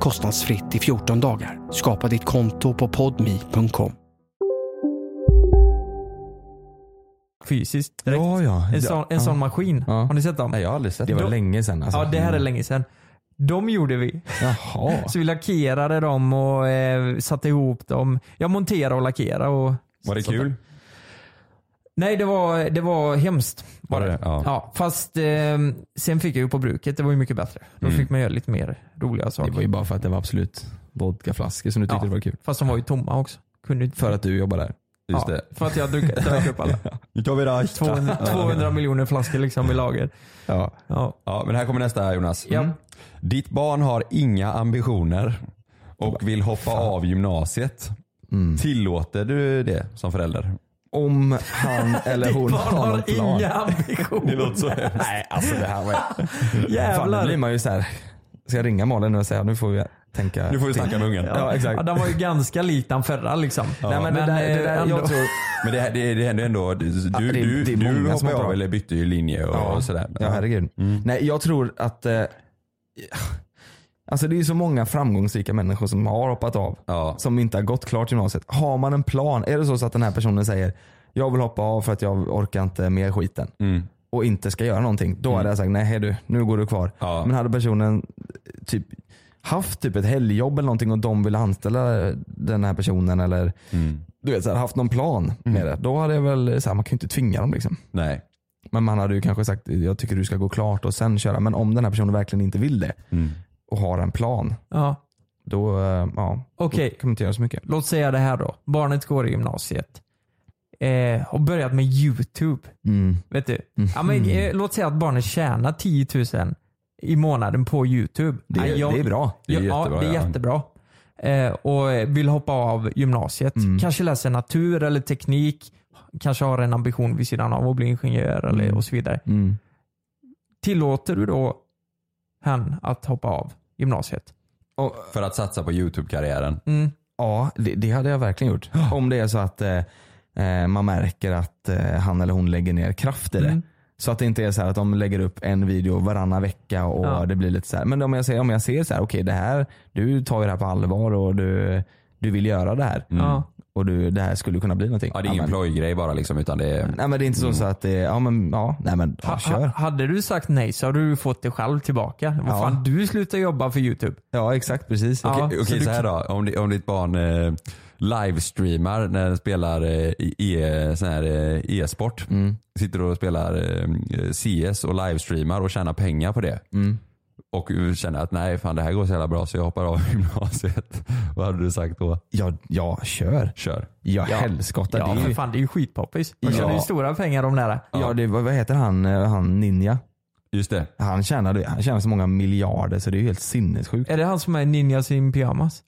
kostnadsfritt i 14 dagar. Skapa ditt konto på podmi.com. fysiskt direkt. Ja, ja. En, sån, en Ja. sån maskin. Ja. Har ni sett dem? Nej, jag har aldrig sett det. var De- länge sedan. Alltså. Ja, det här är länge sedan. De gjorde vi. Jaha. Så vi lackerade dem och eh, satte ihop dem. Jag monterade och lackerade. Och Var det så- kul? Nej, det var, det var hemskt. Var det? Ja. Ja, fast eh, sen fick jag ju på bruket. Det var ju mycket bättre. Då Mm. fick man göra lite mer roliga saker. Det var ju bara för att det var absolut vodkaflaskor som du tyckte Ja, det var kul. Fast de var ju tomma också. Kunde. För att du jobbar där. Just ja, det. För att jag drack upp alla. Nu tar vi det. 200, 200 miljoner flaskor liksom i lager. Ja. Ja. Ja, men här kommer nästa Jonas. Mm. Ditt barn har inga ambitioner och vill hoppa av gymnasiet. Mm. Tillåter du det som förälder? Om han eller hon Ditt barn har någon plan. inga ambitioner. Det låter så hemskt. Nej, alltså det här var... Fan, Jävlar. då blir man ju så här. Ska jag ringa Malin nu och säga nu får vi tänka Nu får vi snacka med ungen. Ja, exakt. Ja, den var ju ganska lik den förra liksom. Nej, men det där, det där, eh, ändå- jag tror, Men det, det, det händer ändå. Du, det är- du, det är du många som hoppade har av bra. eller bytte ju linje och, Ja. och sådär. Ja, herregud. Mm. Nej, jag tror att eh, Alltså det är ju så många framgångsrika människor som har hoppat av. Ja. Som inte har gått klart gymnasiet. Har man en plan, är det så, att den här personen säger jag vill hoppa av för att jag orkar inte med skiten. Mm. Och inte ska göra någonting. Då Mm. hade jag sagt nej hej du, nu går du kvar. Ja. Men hade personen typ haft typ ett helgjobb eller någonting och de vill anställa den här personen eller Mm. du vet, så här, haft någon plan med det. Då hade jag väl, så här, man kan ju inte tvinga dem liksom. Nej. Men man hade ju kanske sagt jag tycker du ska gå klart och sen köra. Men om den här personen verkligen inte vill det Mm. Och har en plan. Ja. Då, eh, ja, Okej. då kan man inte göra så mycket. Låt säga det här då. Barnet går i gymnasiet. Eh, och börjat med YouTube. Mm. Vet du? Ja, men, eh, låt säga att barnet tjänar 10 000 i månaden på YouTube. Det, Nej, jag- det är bra. Det är ja, jättebra, det är ja. jättebra. Eh, och vill hoppa av gymnasiet. Mm. Kanske läser natur eller teknik. Kanske har en ambition vid sidan av att bli ingenjör eller, Mm. och så vidare. Mm. Tillåter du då han att hoppa av gymnasiet? Och, För att satsa på YouTube-karriären. Mm. ja, det, det hade jag verkligen gjort. Om det är så att eh, eh, man märker att eh, han eller hon lägger ner kraft i det. Mm. Så att det inte är så här att de lägger upp en video varannan vecka och Ja. det blir lite så här. Men om jag ser, om jag ser så här, okej det här, du tar ju det här på allvar och du, du vill göra det här. Ja. Och du, det här skulle kunna bli någonting. Ja, det är ingen plojgrej bara liksom utan det är... Nej men det är inte så, så att det, ja men ja, nej men ja, Ha, kör. ha, hade du sagt nej så hade du fått det själv tillbaka. Vad Ja. fan, du slutar jobba för YouTube. Ja exakt precis. Ja. Okej, så okej du så här kan- då. Om, om ditt barn eh, livestreamar när den spelar eh, e, sån här, eh, e-sport. Mm. Sitter och spelar eh, CS och livestreamar och tjänar pengar på det. Mm. Och känner att nej fan det här går så jävla bra så jag hoppar av gymnasiet. Vad hade du sagt då? Ja, ja kör. Kör. Ja, helskotta. Ja, det är ju, fan det är ju skitpoppis. Man Ja. tjänar ju stora pengar om det här. ja, det, vad heter han, eh, han Ninja? Just det. Han tjänar, han tjänar så många miljarder så det är ju helt sinnessjukt. Är det han som är ninjas in pyjamas?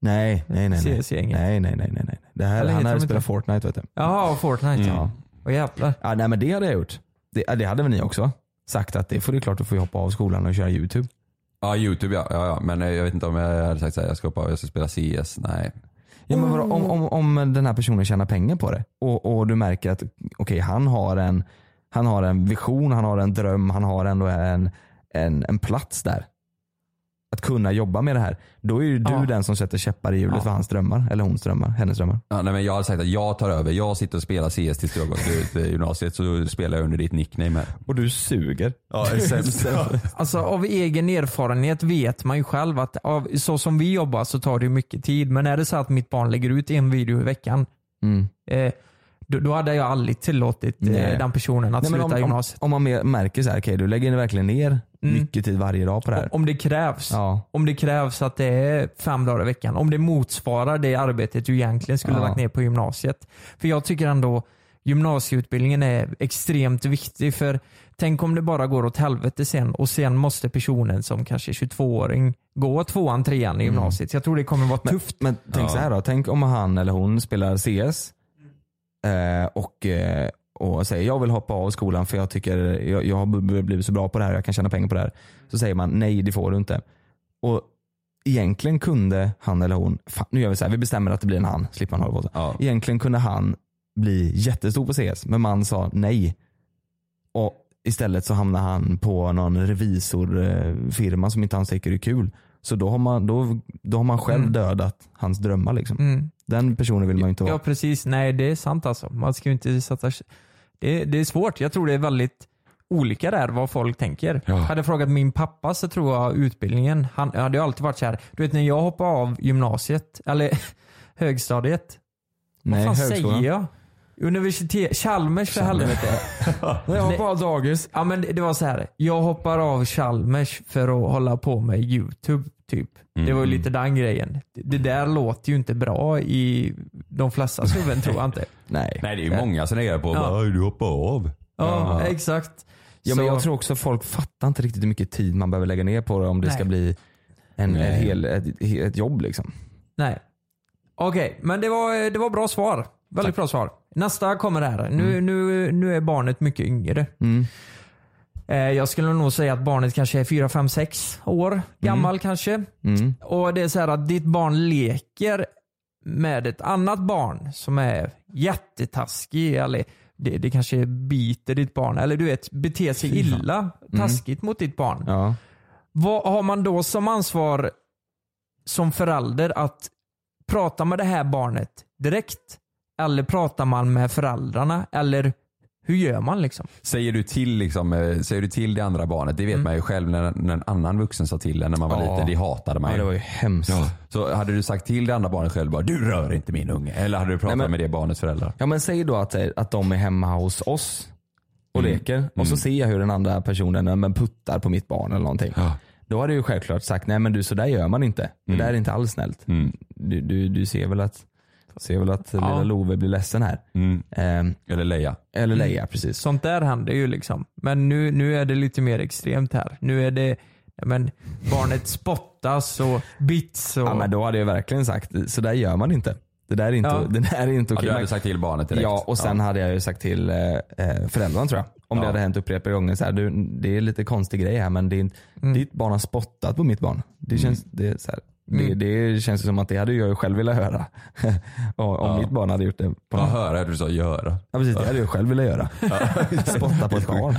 Nej, nej, nej. Nej, CS-gänget. nej, nej, nej, nej. nej. Det här, Eller han hade de spelat? Fortnite vet du. Jaha, Fortnite ja. Ja. Åh jävlar. Ja, nej men det hade jag gjort. Det, ja, det hade väl ni också? Sagt att det får är klart att få hoppa av skolan och köra YouTube. Ja YouTube ja, ja, ja. men eh, jag vet inte om jag hade sagt såhär, jag ska hoppa av, jag ska spela CS. Nej. Ja, men vadå, om, om, om den här personen tjänar pengar på det och, och du märker att okej han, har en, han har en vision, han har en dröm, han har ändå en, en, en plats där. Att kunna jobba med det här. Då är ju du Ja. den som sätter käppar i hjulet Ja. för hans drömmar. Eller hons drömmar. Hennes drömmar. Ja, nej, men jag hade sagt att jag tar över, jag sitter och spelar CS tills du har gått ut eh, gymnasiet så spelar jag under ditt nickname här. Och du suger. Ja, sämst. Alltså av egen erfarenhet vet man ju själv att av, så som vi jobbar så tar det mycket tid. Men är det så att mitt barn lägger ut en video i veckan, Mm. eh, då, då hade jag aldrig tillåtit eh, Nej. den personen att Nej, sluta om, om, gymnasiet. om man mer- märker så här, okej du lägger verkligen ner mycket tid varje dag på det här. Om det krävs. Ja. Om det krävs att det är fem dagar i veckan. Om det motsvarar det arbetet du egentligen skulle Ja. lagt ner på gymnasiet. För jag tycker ändå gymnasieutbildningen är extremt viktig. För tänk om det bara går åt helvete sen och sen måste personen som kanske är 22-åring gå tvåan, trean i gymnasiet. Jag tror det kommer vara tufft. Men tänk så här då, tänk om han eller hon spelar CS eh, och, eh, och säger jag vill hoppa av skolan för jag tycker jag, jag har blivit så bra på det här jag kan tjäna pengar på det här. Så säger man nej det får du inte. Och egentligen kunde han eller hon, fan, nu gör vi så här, vi bestämmer att det blir en han, slipper man hålla på så. Egentligen kunde han bli jättestor på CS men man sa nej. Och istället så hamnar han på någon revisorfirma som inte han tycker är kul. Så då har man, då, då har man själv Mm. dödat hans drömmar. Liksom. Mm. Den personen vill man ju inte vara. Ja precis, nej det är sant alltså. Man ska ju inte sätta... Det, det är svårt. Jag tror det är väldigt olika där vad folk tänker. Hade jag frågat min pappa så tror jag utbildningen, han hade ju alltid varit så här. Du vet när jag hoppade av gymnasiet, eller högstadiet. Nej, vad fan högskolan. säger jag? Universitet, Chalmers för helvete. Jag hoppar av dagis. Ja men det var så här. jag hoppar av Chalmers för att hålla på med YouTube typ. Det var ju lite den grejen. Det, där låter ju inte bra i de flesta huvuden tror jag inte. Nej. Nej det är ju många som reagerar på Ja. bara, "Oj, du hoppar av. Ja, exakt. Ja, men Så- jag tror också folk fattar inte riktigt hur mycket tid man behöver lägga ner på det om det Nej. ska bli en, en hel, ett, ett jobb. Liksom. Nej. Okej, men det var, det var bra svar. Väldigt bra svar. Nästa kommer här. Nu, nu, nu är barnet mycket yngre. Mm. Eh, jag skulle nog säga att barnet kanske är 4, 5, 6 år gammal kanske. Mm. Och det är så här att ditt barn leker med ett annat barn som är jättetaskig. Eller det, det kanske biter ditt barn. Eller du vet, beter sig illa, Mm. taskigt mot ditt barn. Ja. Vad har man då som ansvar som förälder att prata med det här barnet direkt? Eller pratar man med föräldrarna? Eller hur gör man liksom? Säger du till, liksom, eh, säger du till det andra barnet, det vet Mm. man ju själv när, när en annan vuxen sa till en när man var Ja. liten. Det hatade man Ja, ju. det var ju hemskt. Ja. Så hade du sagt till det andra barnet själv bara, du rör inte min unge. Eller hade du pratat Nej, men- med det barnets föräldrar? Ja men säg då att, att de är hemma hos oss och Mm. leker och så Mm. ser jag hur den andra personen ja, men puttar på mitt barn eller någonting. Då hade jag ju självklart sagt, nej men du så där gör man inte. Det Mm. där är inte alls snällt. Du, du, du ser väl att, ser väl att lilla Love blir ledsen här. Mm. Ehm, Eller Leia. eller Leia, precis. Sånt där händer ju liksom. Men nu, nu är det lite mer extremt här. Nu är det, ja, men barnet spottas och bits och... Ja men då hade jag verkligen sagt, så där gör man inte. Det där är inte, Ja. det där är inte Ja, okej. du hade sagt till barnet direkt. Ja och sen Ja. hade jag ju sagt till eh, eh, föräldrarna tror jag. Om det Ja. hade hänt upprepade gånger. Så här, du, det är lite konstig grej här men det är, Mm. ditt barn har spottat på mitt barn. Det känns, det, är så här, Mm. det, det känns som att det hade jag ju själv velat höra. om Ja. mitt barn hade gjort det. På Ja, höra, du sa göra. Ja precis, det hade jag själv velat göra. Spotta på ett barn.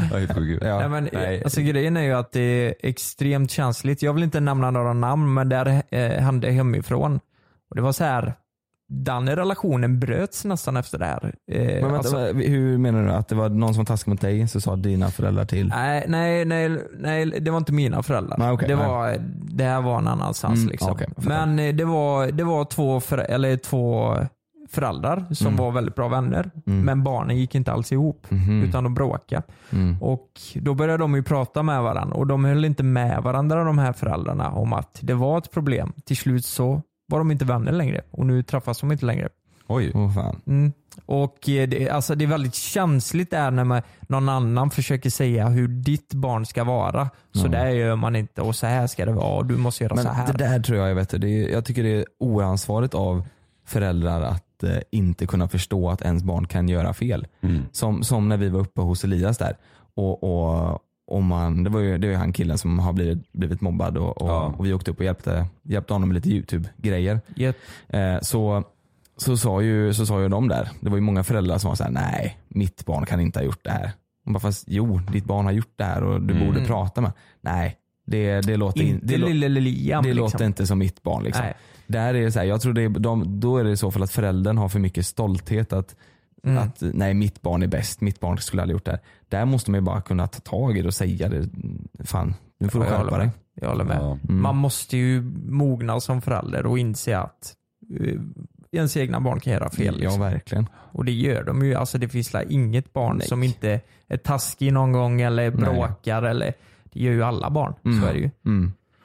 Ja. Nej, men, Nej. Alltså, grejen är ju att det är extremt känsligt. Jag vill inte nämna några namn men där eh, hände hemifrån. Och det var så här. Den relationen bröts nästan efter det här. Eh, Men vänta, alltså- hur menar du? Att det var någon som var taskig mot dig så sa dina föräldrar till? Nej, nej, nej, nej, det var inte mina föräldrar. Nej, okej, det, nej. var, det här var en annanstans. Mm, liksom. fattar. Men eh, det var, det var två, för, eller två föräldrar som Mm. var väldigt bra vänner. Mm. Men barnen gick inte alls ihop. Mhm. Utan de bråkade. Mm. Och då började de ju prata med varandra. Och de höll inte med varandra de här föräldrarna om att det var ett problem. Till slut så var de inte vänner längre. Och nu träffas de inte längre. Oj. Åh fan. Mm. Och eh, det, alltså det är väldigt känsligt där när man, någon annan försöker säga hur ditt barn ska vara. Så Ja. där gör man inte och så här ska det vara och du måste göra Men så här. det där tror jag, jag vet det, är, jag tycker det är oansvarigt av föräldrar att eh, inte kunna förstå att ens barn kan göra fel. Som, som när vi var uppe hos Elias där. Och, och, och man, det var ju det var ju han killen som har blivit, blivit mobbad och, och, och vi åkte upp och hjälpte, hjälpte honom med lite YouTube-grejer. Yep. Eh, så, så, sa ju, så sa ju de där, det var ju många föräldrar som var såhär, nej mitt barn kan inte ha gjort det här. Man bara, fast jo, ditt barn har gjort det här och du Mm. borde prata med Nej, det, det låter in- Inte det, lille Liam. det liksom. låter inte som mitt barn. Liksom. Nej. Där är det så här, jag tror det är, de, då är det i så fall att föräldern har för mycket stolthet att, Mm. att nej mitt barn är bäst, mitt barn skulle aldrig gjort det här. Där måste man ju bara kunna ta tag i det och säga det. Fan, nu får du Ja, jag skärpa dig. med. Jag håller med. Mm. Man måste ju mogna som förälder och inse att eh, ens egna barn kan göra fel. Ja Liksom. verkligen. Och det gör de ju. Alltså det finns inget barn som inte är taskig någon gång eller Nej. bråkar. Eller, det gör ju alla barn. Så är det ju.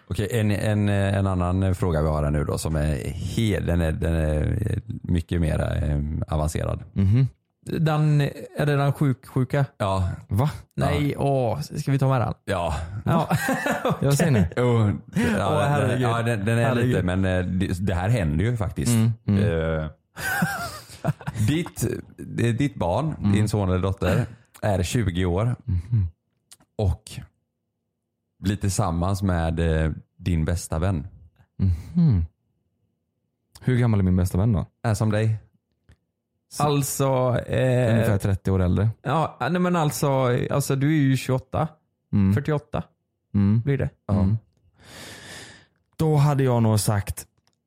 Okej, en, en, en annan fråga vi har här nu då som är, den är, den är mycket mer eh, avancerad. Mhm. Den, är det den sjuk, sjuka? Ja. Va? Nej, åh, ska vi ta med den? Ja. Ja. Jag säger nej. Jo, Åh, ja, den, herregud. ja, den, den är Herregud. lite, men eh, det, det här händer ju faktiskt. Mm, mm. Eh, ditt, ditt barn, din son eller dotter, är 20 år och blir tillsammans med eh, din bästa vän. Mhm. Hur gammal är min bästa vän då? Är som dig. Alltså, eh, Ungefär 30 år äldre. ja, nej men alltså, alltså du är ju 28. Mm. 48 Mm. blir det. Mm. Då hade jag nog sagt,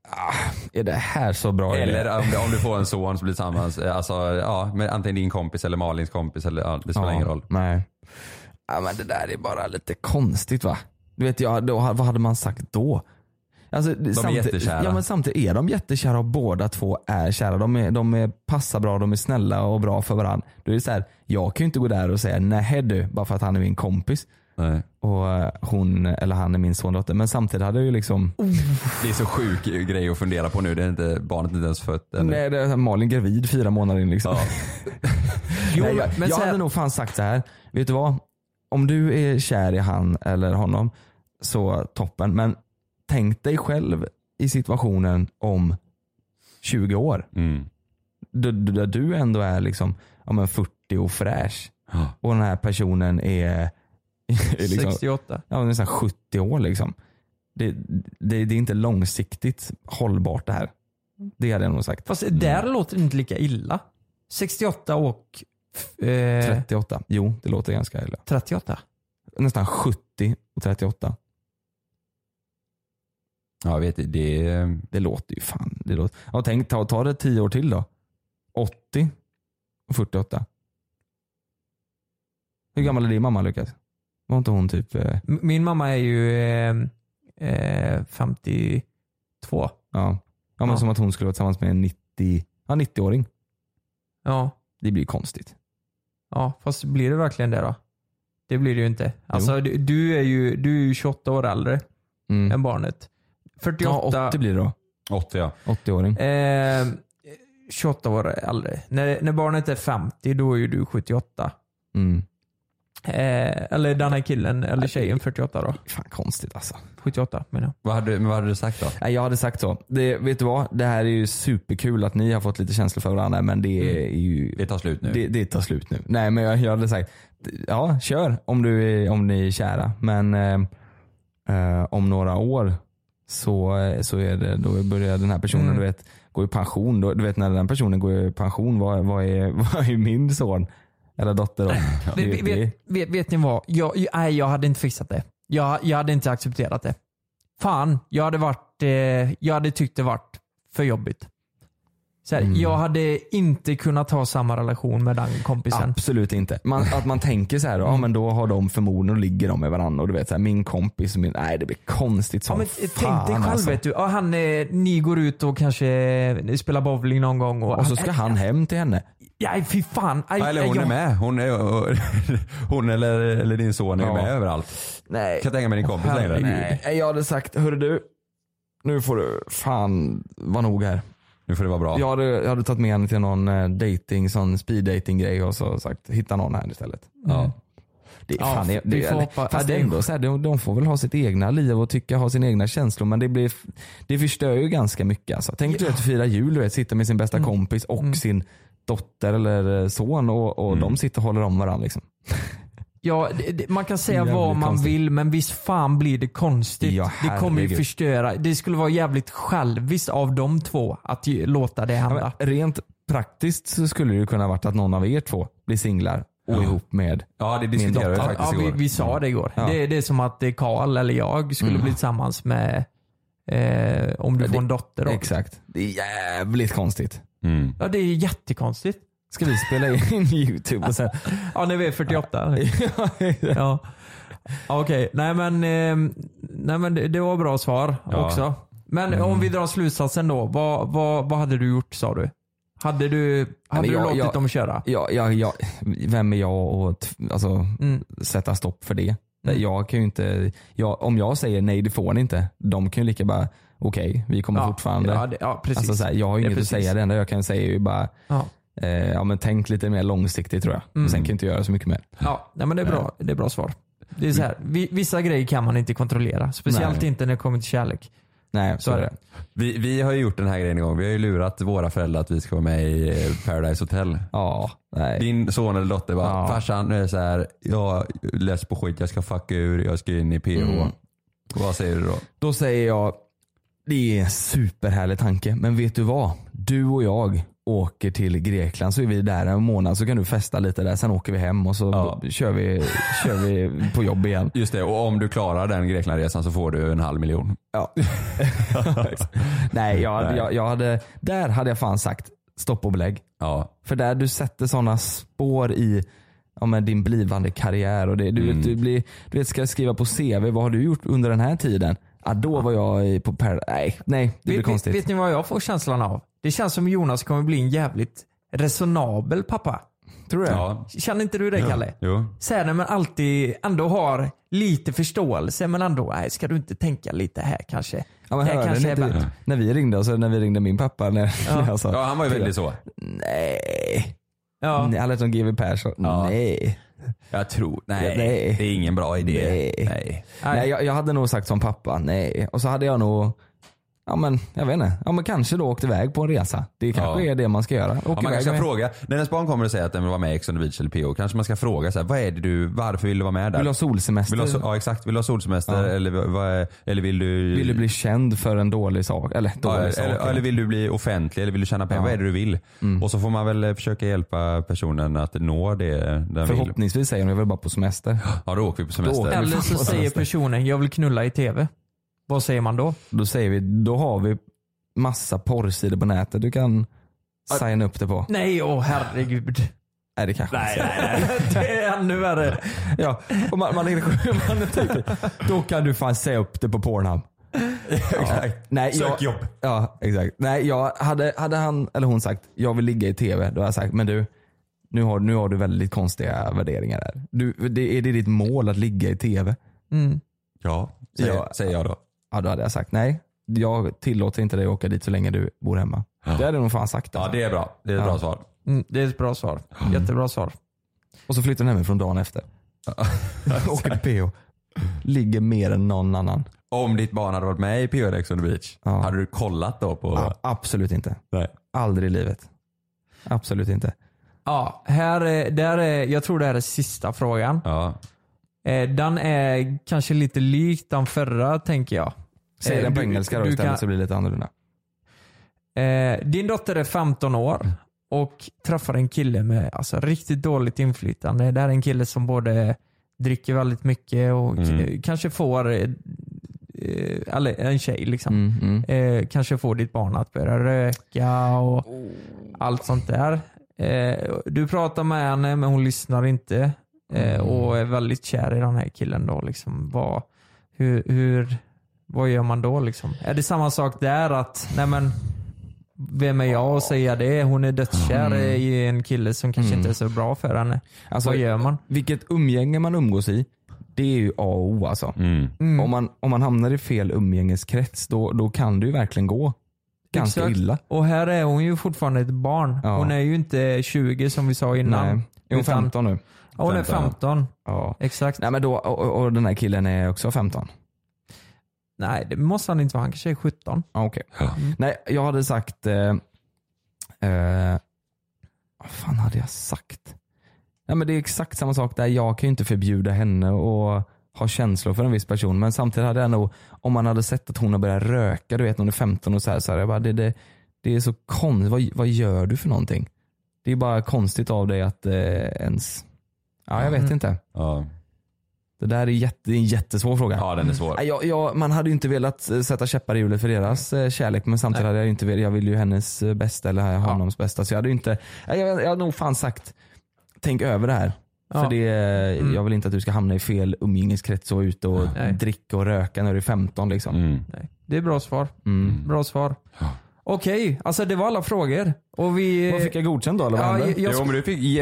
ah, är det här så bra idé? Eller om, om du får en son som blir tillsammans, eh, alltså, ja, med antingen din kompis eller Malins kompis. Eller, ja, det spelar ingen roll. Nej. Ja, men det där är bara lite konstigt va? Du vet, jag, då, vad hade man sagt då? Alltså, de är jättekära. Ja men samtidigt är de jättekära och båda två är kära. De, är, de är, passar bra, de är snälla och bra för varandra. Då är det så här, jag kan ju inte gå där och säga nej du, bara för att han är min kompis. Nej. Och eh, hon eller han är min sondotter. Men samtidigt hade jag ju liksom Det är så sjuk grej att fundera på nu. Det är inte, barnet är inte ens fött ännu. Nej, det är Malin gravid fyra månader in liksom. Jo, Nej, jag men jag här- hade nog fan sagt så här. vet du vad? Om du är kär i han eller honom, så toppen. Men tänk dig själv i situationen om 20 år. Mm. Där, där du ändå är liksom ja, men 40 och fräsch. Och den här personen är, är liksom, 68. Ja, nästan 70 år liksom. Det, det, det är inte långsiktigt hållbart det här. Det hade jag nog sagt. Fast där låter det inte lika illa. 68 och 38. Jo, det låter ganska illa. 38. Nästan 70 och 38. Ja, jag vet det. det Det låter ju fan. Det låter. Ja, tänk, ta, ta det 10 år till då. 80 och 48. Hur gammal är din mamma Lukas? Var inte hon typ... Eh, Min mamma är ju eh, eh, 52. ja. ja, men Ja. som att hon skulle vara tillsammans med en 90, ja, 90-åring. Ja. Det blir ju konstigt. Ja, fast blir det verkligen det då? Det blir det ju inte. Alltså, du, du, är ju, du är ju 28 år äldre Mm. än barnet. 48, Ja, 80 blir det då. 80 ja. 80-åring. Eh, 28 år äldre. När, när barnet är 50 då är ju du 78. Mm. Eh, eller den här killen, eller tjejen 48 då. Fan konstigt alltså. 78 menar jag. Vad hade, men vad hade du sagt då? Nej, jag hade sagt så. Det, vet du vad? Det här är ju superkul att ni har fått lite känslor för varandra men det är ju... Det tar slut nu. Det, det tar slut nu. Nej men jag, jag hade sagt, ja kör om, du är, om ni är kära. Men eh, eh, om några år så, eh, så är det, då börjar den här personen Mm. du vet, gå i pension. Då, du vet när den personen går i pension, vad, vad, är, vad är min son eller dotter då? Vet, vet, vet, vet ni vad? Jag, nej, jag hade inte fixat det. Jag, jag hade inte accepterat det. Fan, jag hade, varit, eh, jag hade tyckt det varit för jobbigt. Så här, Mm. Jag hade inte kunnat ha samma relation med den kompisen. Absolut inte. Man, att man tänker så här, ja men då har de förmodligen och ligger de med varandra och du vet så här, min kompis och min, nej det blir konstigt som Ja, men fan tänk dig själv alltså. vet du. Ja, han, eh, ni går ut och kanske spelar bowling någon gång. Och, Och så ska han hem till henne. Nej fy fan. Aj, Ja, eller hon jag- är med. Hon, är, hon eller, eller din son är Ja. med överallt. Nej. Kan tänka mig din kompis längre. Nej, jag hade sagt, hörru du, nu får du fan vara nog här. Nu får det vara bra. Jag hade, jag hade tagit med henne till någon eh, dating, sån speed dating grej och så sagt hitta någon här istället. Mm. Det, är Ja, fan, det, det, hoppa- fast ja, det det är ändå så här, de, de får väl ha sitt egna liv och tycka, ha sina egna känslor men det, blir, det förstör ju ganska mycket. Alltså. Tänk dig att fira jul, du vet, sitta med sin Mm. bästa kompis och sin dotter eller eh, son och, och Mm. de sitter och håller om varandra. Liksom. Ja, det, det, man kan säga Jävligt vad man konstigt. vill men visst fan blir det konstigt. Ja, det kommer ju förstöra. Det skulle vara jävligt själviskt av de två att ju, låta det Ja, hända. men rent praktiskt så skulle det kunna varit att någon av er två blir singlar och Ja. ihop med Ja, det diskuterade vi faktiskt ja, vi, igår. vi sa det igår. Ja. Det, det är som att eh, Karl eller jag skulle Mm. bli tillsammans med eh, om du Ja, får det- en dotter. Då. Exakt. Det är jävligt konstigt. Mm. Ja, det är jättekonstigt. Ska vi spela in youtube och sen... Ja, vi är 48. ja. Ja, Okej, nej men, eh, nej, men det, var bra svar Ja. också. Men Mm. om vi drar slutsatsen då. Vad, vad, vad hade du gjort sa du? Hade du, hade men du jag- låtit jag- dem köra? Ja, ja, ja, vem är jag att alltså, Mm. sätta stopp för det? Mm. Jag kan ju inte, jag, om jag säger nej det får ni inte, de kan ju lika bara okej vi kommer Ja, fortfarande. ja, det- ja, precis. Alltså, så här, jag har ju inget att säga, det enda jag kan säga är ju bara Ja. eh, ja, men tänk lite mer långsiktigt tror jag. Mm. Sen kan jag inte göra så mycket mer. Ja, nej, men det är bra, det är bra svar. Det är så här, vi, vissa grejer kan man inte kontrollera. Speciellt Nej. inte när det kommer till kärlek. Nej, Så är det. Vi, vi har ju gjort den här grejen en gång. Vi har ju lurat våra föräldrar att vi ska vara med i eh, Paradise Hotel. Ja, nej. Din son eller dotter bara, Ja. farsan nu är det så här, jag less på skit, jag ska fucka ur, jag ska in i PH. Mm. Vad säger du då? Då säger jag, det är en superhärlig tanke, men vet du vad? Du och jag åker till Grekland så är vi där en månad så kan du festa lite där, sen åker vi hem och så Ja. kör, vi, kör vi på jobb igen. Just det, och om du klarar den Greklandresan så får du en halv miljon. Ja. Nej, jag, Nej. Jag, jag hade, där hade jag fan sagt stopp och belägg. Ja. För där du sätter sådana spår i ja, men din blivande karriär och det, du, Mm. du, blir, du vet, ska skriva på CV, vad har du gjort under den här tiden? Ja, då var jag på Paradise. Nej, nej, det blir vet, konstigt. vet, ni vad jag får känslan av? Det känns som Jonas kommer bli en jävligt resonabel pappa. Tror du? Ja. Känner inte du det Kalle? Jo. Så här när man alltid ändå har lite förståelse men ändå, nej ska du inte tänka lite här kanske? Ja, men det här kanske inte, när vi ringde, alltså, när vi ringde min pappa. När, Ja. när jag sa, Ja, han var ju väldigt så. Nej. Ja. Nej, Han lät som GW Persson. Ja. Nej. Jag tror, nej, Nej. det är ingen bra idé. Nej. Nej. Nej, jag, jag hade nog sagt som pappa, nej. Och så hade jag nog, ja men jag vet inte, ja men kanske då åkt iväg på en resa. Det kanske Ja. är det man ska göra. Åka Ja, man kanske ska med- fråga, när ens barn kommer och säger att den vill vara med i Ex on the beach eller PO, kanske man ska fråga så här, vad är det du, varför vill du vara med där? Vill du ha solsemester? Vill du ha, so- ja exakt, vill du ha solsemester Ja. eller, vad eller vill du Vill du bli känd för en dålig sak? Eller dålig Ja, sak? eller, eller vill du bli offentlig eller vill du tjäna pengar? Ja. Vad är det du vill? Mm. Och så får man väl försöka hjälpa personen att nå det den vill. Förhoppningsvis säger de, jag vill bara på semester. Ja då åker vi på semester. Eller så säger personen, jag vill knulla i tv. Vad säger man då? Då säger vi, då har vi massa porrsidor på nätet du kan signa upp det på. Nej, åh herregud. Nej det kanske Nej, nej, nej. Det är ännu värre. Ja, och man, man, man tänker, då kan du fan säga upp det på Pornhub. Ja. Nej, Sök jag, jobb. Ja, exakt. Nej, jag, hade, hade han eller hon sagt jag vill ligga i tv, då hade jag sagt men du, nu har, nu har du väldigt konstiga värderingar här. Du, det, är det ditt mål att ligga i tv? Mm. Ja, säger, Ja. säger jag då. Ja, då hade jag sagt nej. Jag tillåter inte dig att åka dit så länge du bor hemma. Det hade jag nog fan sagt. Ja alltså. det är bra. Det är ett Ja. bra svar. Mm, det är ett bra svar. Jättebra svar. Och så flyttar den hemifrån dagen efter. Åker till PO. Ligger mer än någon annan. Om ditt barn hade varit med i PO Ex on the beach, Ja. hade du kollat då på... Ja, absolut inte. Nej. Aldrig i livet. Absolut inte. Ja, här är, där är, jag tror det här är sista frågan. Ja. Eh, Den är kanske lite lik den förra tänker jag. Säg Eh, den på du- engelska då du istället kan- så blir det lite annorlunda. Eh, din dotter är 15 år och träffar en kille med alltså, riktigt dåligt inflytande. Det här är en kille som både dricker väldigt mycket och Mm. kanske får, eh, eller en tjej liksom. Mm, mm. Eh, kanske får ditt barn att börja röka och allt sånt där. Eh, du pratar med henne men hon lyssnar inte Mm. och är väldigt kär i den här killen då. Liksom. Vad, hur, hur, vad gör man då liksom? Är det samma sak där att, nej men vem är jag att säga det? Hon är dödskär Mm. i en kille som kanske Mm. inte är så bra för henne. Alltså, vad gör man? Vilket umgänge man umgås i, det är ju A och O alltså. Mm. Mm. Om, man, om man hamnar i fel umgängeskrets då, då kan det ju verkligen gå ganska Exakt. illa. Och här är hon ju fortfarande ett barn. Ja. Hon är ju inte 20 som vi sa innan. Nej. Är hon Utan- 15 nu? Ja, hon är 15. Ja. Exakt. Nej men då, och, och den här killen är också 15? Nej det måste han inte vara, han kanske är 17. Ja, okej. Nej, jag hade sagt... Eh, eh, vad fan hade jag sagt? Nej, men det är exakt samma sak där. Jag kan ju inte förbjuda henne att ha känslor för en viss person. Men samtidigt hade jag nog, om man hade sett att hon har börjat röka, du vet när hon är 15 och så här, så här jag bara, det, det, det är så konstigt. Vad, vad gör du för någonting? Det är bara konstigt av dig att eh, ens... Ja, jag vet Mm. inte. Ja. Det där är, jätte, det är en jättesvår fråga. Ja, den är svår. Nej, Jag, jag, man hade ju inte velat eh, sätta käppar i hjulet för deras eh, kärlek men samtidigt hade jag inte velat, jag vill ju hennes eh, bästa eller honoms bästa. Så jag hade ju inte, nej, jag, jag hade nog fan sagt, tänk över det här. Ja. För det, Mm. jag vill inte att du ska hamna i fel umgängeskrets och ut och Nej. dricka och röka när du är 15 liksom. Mm. Nej, det är bra svar. Mm. Bra svar. Okej, alltså det var alla frågor. Och vi... Vad fick jag godkänt då eller vad Ja, hände? jag- jag- Jo men du fick ge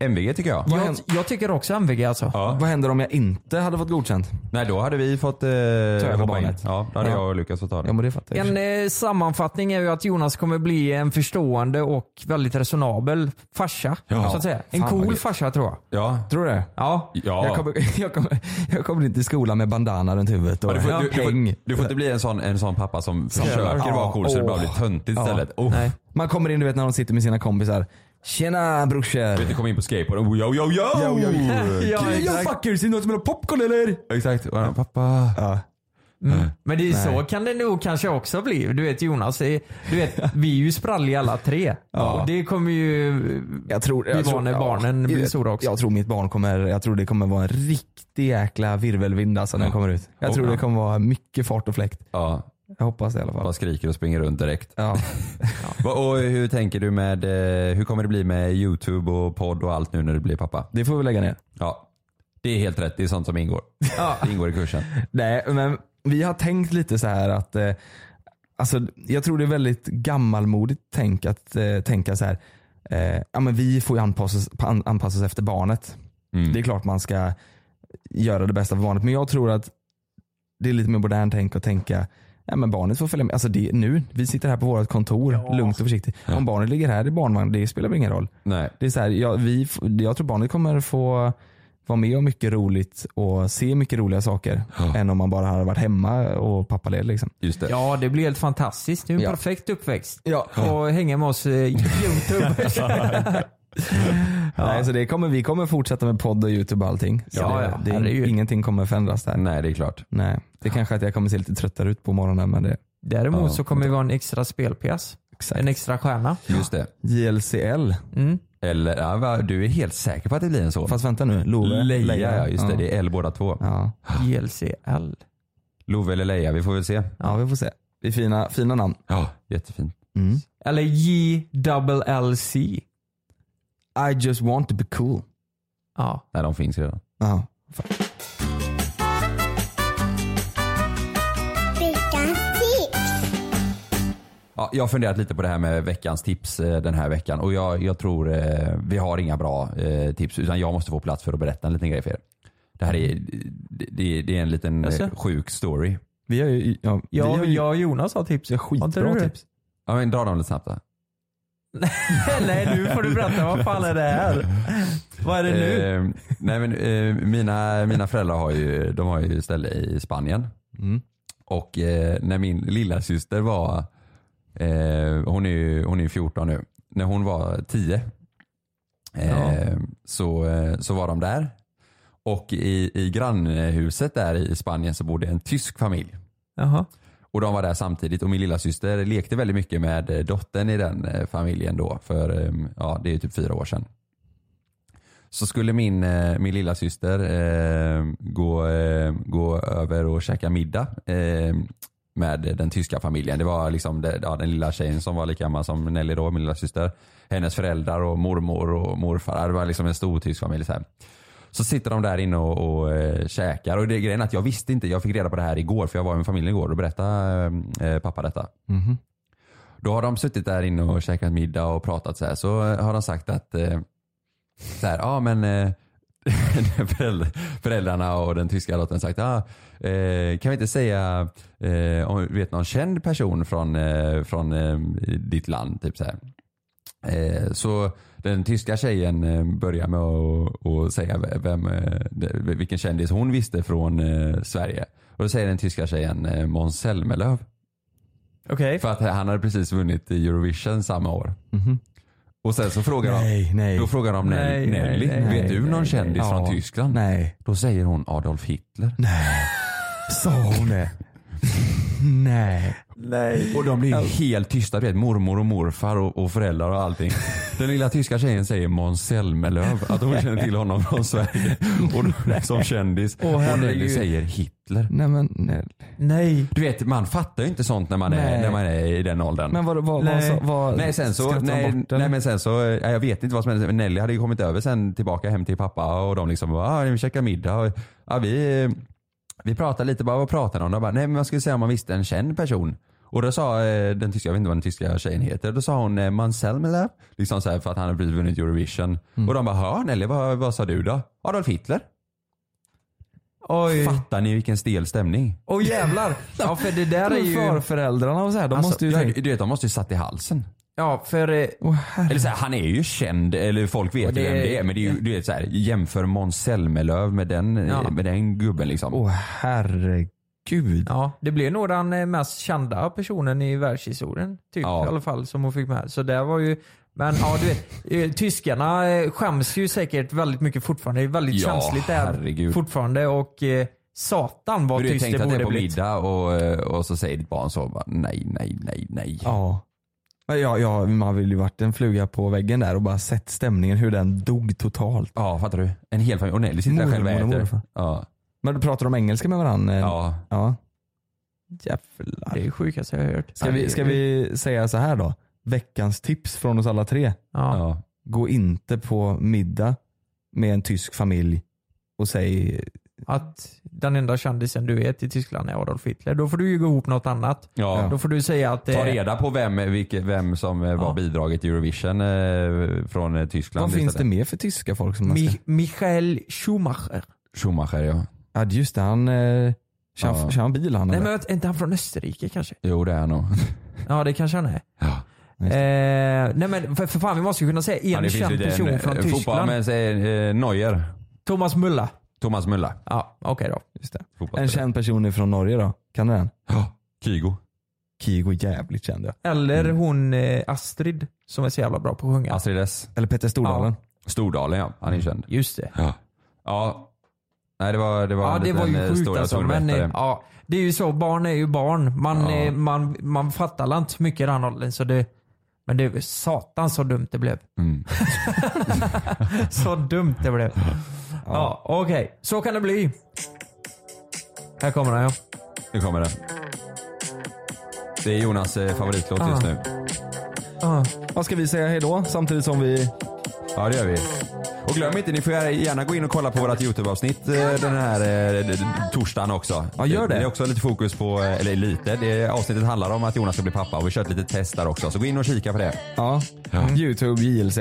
MVG tycker jag. Jag, jag tycker också MVG alltså. Ja. Vad händer om jag inte hade fått godkänt? Nej då hade vi fått eh, hoppa in. barnet. Ja, då hade Ja. jag och Lukas fått ta det. Ja men det fattar jag. En eh, sammanfattning är ju att Jonas kommer bli en förstående och väldigt resonabel farsa. Ja. Så att säga. En Fan, cool farsa tror jag. Ja. Tror du det? Ja. Ja. Jag, kommer, jag, kommer, jag kommer in till skolan med bandana runt huvudet och Ja, du, får, du, du, får, du får inte bli en sån, en sån pappa som försöker Ja, vara cool så det bara blir töntigt Ja. istället. Oh. Nej. Man kommer in du vet när de sitter med sina kompisar. Tjena brorsor! Vet du, kom in på skateboarden. Oh, yo, yo, yo! Yo, yo, yo. Ja, Yo exakt. fuckers, är det någon som vill ha popcorn eller? Exakt. Han, Pappa. Ja. Mm. Men det är Nej. så kan det nog kanske också bli. Du vet Jonas, är- du vet, vi är ju spralliga alla tre. Ja. Och det kommer ju Jag tror, bli jag tror, var när barnen blir stora också. Jag tror mitt barn kommer, jag tror det kommer vara en riktig jäkla virvelvind alltså när den kommer ut. Jag tror Ja. det kommer vara mycket fart och fläkt. Ja, Jag hoppas det i alla fall. bara skriker och springer runt direkt. Ja. Va- Och hur tänker du med, eh, hur kommer det bli med YouTube och podd och allt nu när du blir pappa? Det får vi lägga ner. Ja, det är helt rätt. Det är sånt som ingår. Ja. Det ingår i kursen. Nej, men vi har tänkt lite så här att eh, Alltså, jag tror det är väldigt gammalmodigt tänk att eh, tänka så här. Eh, ja, men vi får ju anpassas, an, anpassas efter barnet. Mm. Det är klart man ska göra det bästa för barnet. Men jag tror att det är lite mer modernt tänk att tänka Ja, men barnet får följa med. Alltså det, nu, vi sitter här på vårt kontor, lugnt och försiktigt. Om barnet ligger här i barnvagn, det spelar väl ingen roll. Nej. Det är så här, ja, vi, jag tror barnet kommer få vara med om mycket roligt och se mycket roliga saker. Än om man bara hade varit hemma och pappaledig. Liksom. Just det. Ja, det blir helt fantastiskt. Det är en Ja. perfekt uppväxt. Ja. Och hänga med oss eh, youtube. Nej, så det kommer, vi kommer fortsätta med podd och youtube och allting. Så Ja, det, ja, det är, herregud. ingenting kommer förändras där. Nej, det är klart. Nej. Det är kanske att jag kommer se lite tröttare ut på morgonen men det Däremot Ja, så kommer det vara en extra spelpjäs. En extra stjärna. Just det. JLCL. Mm. Eller, ja, du är helt säker på att det blir en son? Fast vänta nu, Love, Leia, ja just det. Det är L båda två. Ja. JLCL. Love eller Leia, vi får väl se. ja, vi får se. Det är fina, fina namn. Ja, jättefint. Mm. Eller JLLC. I just want to be cool. Ja. Nej, de finns redan. Ja. Ja, jag har funderat lite på det här med veckans tips eh, den här veckan och jag, jag tror eh, vi har inga bra eh, tips utan jag måste få plats för att berätta en liten grej för er. Det här är, det, det, är en liten Jaså? eh, sjuk story. Vi har ju, ja, vi Jag, har ju jag och Jonas har tips. Har inte skitbra det? tips. Ja, men dra dem lite snabbt då. Nej, nu får du berätta. Vad fan är det här? Vad är det nu? Eh, nej men eh, mina, mina föräldrar har ju, de har ju ställe i Spanien. Mm. Och eh, när min lilla syster var, eh, hon är ju hon är ju 14 nu, när hon var 10 eh, Ja. så, eh, så var de där. Och i, i grannhuset där i Spanien så bodde en tysk familj. Jaha. Och de var där samtidigt och min lilla syster lekte väldigt mycket med eh, dottern i den eh, familjen då för ehm, ja, det är typ fyra år sedan. Så skulle min, eh, min lilla syster eh, gå, eh, gå över och käka middag eh, med den tyska familjen. Det var liksom det, ja, den lilla tjejen som var lika gammal som Nelly då, min lilla syster. Hennes föräldrar och mormor och morfar. Det var liksom en stor tysk familj. Så, här så sitter de där inne och, och eh, käkar och det är grejen är att jag visste inte, jag fick reda på det här igår för jag var med familjen igår och berättade eh, pappa detta. Mhm. Då har de suttit där inne och käkat middag och pratat så här. Så har de sagt att eh, så här, ja men eh, föräldrar- föräldrarna och den tyska dottern sagt ah, eh, kan vi inte säga eh, om du vet någon känd person från, eh, från eh, ditt land. Typ så, här. Eh, så den tyska tjejen eh, börjar med att att säga vem, eh, vilken kändis hon visste från eh, Sverige. Och då säger den tyska tjejen Måns Zelmerlöw. Okej. För att han hade precis vunnit i Eurovision samma år. Mhm. Och sen så frågar Nej, de, nej. då frågar de Nej, Nelly, nej, vet du någon kändis från Ja. Tyskland? Nej. Då säger hon Adolf Hitler. Nej. Sa hon det? Nej. Nej. Och de blir ju helt tysta, vet mormor och morfar och, och föräldrar och allting. Den lilla tyska tjejen säger Måns Zelmerlöw, att hon känner till honom från Sverige. Och som kändis. Åh, och Nelly säger Hitler. Nej men nej. Nej. Du vet man fattar ju inte sånt när man, är, när man är i den åldern. Men vad, vad, Nej. vad, vad Nej sen så, nej, bort, nej men sen så, ja, jag vet inte vad som hände. Men Nelly hade ju kommit över sen tillbaka hem till pappa och de liksom bara, ah, vi käkar middag. Och, ja, vi, vi pratade lite bara, vad pratade ni om? De bara, nej men man skulle säga om man visste en känd person. Och då sa eh, den tyska, jag vet inte vad den tyska tjejen heter, då sa hon eh, Måns Zelmerlöw. Liksom så här för att han hade precis vunnit Eurovision. Och de bara, hör Nelly vad, vad sa du då? Adolf Hitler. Oj. Fattar ni vilken stel stämning? Åh jävlar. Ja för det där är ju... Förföräldrarna och så här, de Alltså, måste ju ja, tänka... Du vet, de måste ju satt i halsen. Ja för... eh, Eller så här, han är ju känd, eller folk vet det ju vem är- det är. Men det är ju, du vet så här, jämför Måns Zelmerlöw med den, Ja. med den gubben liksom. Åh herregud. Ja, det blev nog den eh, mest kända personen i världshistorien. Typ Ja. i alla fall som hon fick med. Så det var ju men ja du vet, eh, tyskarna eh, skäms ju säkert väldigt mycket fortfarande. Det är väldigt Ja, känsligt det här herregud. fortfarande och eh, satan vad Men du tyst tänkte det att det är borde på blivit. middag och, eh, och så säger ditt barn så bara, nej, nej, nej, nej. Ja. Ja, ja, man vill ju varit en fluga på väggen där och bara sett stämningen hur den dog totalt. Ja, fattar du? En hel familj. Och Nelly sitter där själv och äter. morfar. Ja. Men du pratar om engelska med varandra? Ja. ja. Jävlar. Det är det sjukaste jag har hört. Ska vi, ska vi säga så här då? Veckans tips från oss alla tre. Ja. Gå inte på middag med en tysk familj och säg Att den enda kändisen du vet i Tyskland är Adolf Hitler. Då får du ju gå ihop något annat. Ja. Då får du säga att det Ta reda på vem, vilket, vem som eh, var bidraget till Eurovision eh, från eh, Tyskland. vad finns det mer för tyska folk som man ska... Mi- Michael Schumacher. Schumacher ja. Ja just det, han eh, kör, Ja. kör han bil han Nej eller? men är inte han från Österrike kanske? Jo det är han nog. Ja det kanske han är. Eh, nej men för, för fan vi måste ju kunna säga en Ja, känd person eh, från Fotboll, Tyskland. men säg eh, Neuer. Thomas Müller. Thomas Müller. Ja okej då. Just det. En känd person ifrån Norge då? Kan du den? Ja, Kygo. Kygo jävligt känd ja. Eller Mm. hon eh, Astrid som är så jävla bra på att sjunga. Astrid S. Eller Petter Stordalen. Stordalen ja, han är känd. Just det. Ja. ja. Nej det var, det var Ja en det var liten, ju eh, sjukt story jag alltså. Men berättade. eh, ja, det är ju så, barn är ju barn. Man, Ja. eh, man, man fattar inte så mycket i den åldern. Så det, men det är satan så dumt det blev. Mm. så dumt det blev. Ja, okej. Så kan det bli. Här kommer den ja. Nu kommer det. Det är Jonas eh, favoritlåt Ah. just nu. Ah. Vad ska vi säga hejdå samtidigt som vi... Ja det gör vi. Och glöm inte, ni får gärna gå in och kolla på vårt YouTube-avsnitt eh, den här eh, d- d- torsdagen också. Ja, gör det. Det är också lite fokus på, eh, eller lite, det avsnittet handlar om att Jonas ska bli pappa och vi har kört lite test där också. Så gå in och kika på det. Ja. Youtube JLC.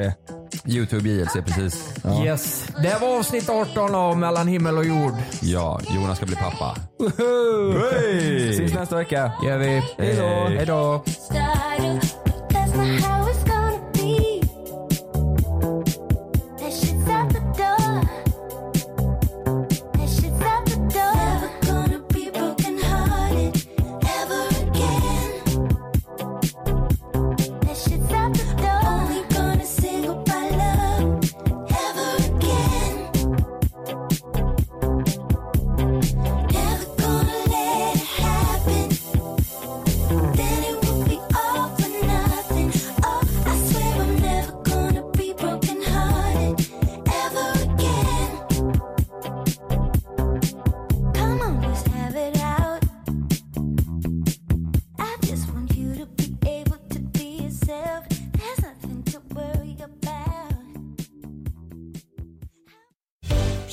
Youtube JLC precis. Ja. Yes. Det var avsnitt 18 av Mellan himmel och jord. Ja, Jonas ska bli pappa. Woho! Hej! Ses nästa vecka. gör vi. Hej då. Hej då.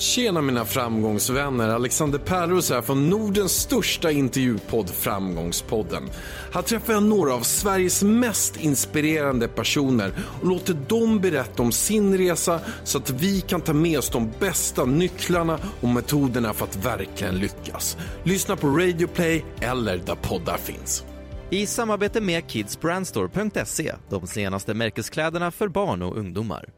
Tjena mina framgångsvänner, Alexander Pärros här från Nordens största intervjupodd Framgångspodden. Här träffar jag några av Sveriges mest inspirerande personer och låter dem berätta om sin resa så att vi kan ta med oss de bästa nycklarna och metoderna för att verkligen lyckas. Lyssna på Radio Play eller där poddar finns. I samarbete med kidsbrandstore.se, de senaste märkeskläderna för barn och ungdomar.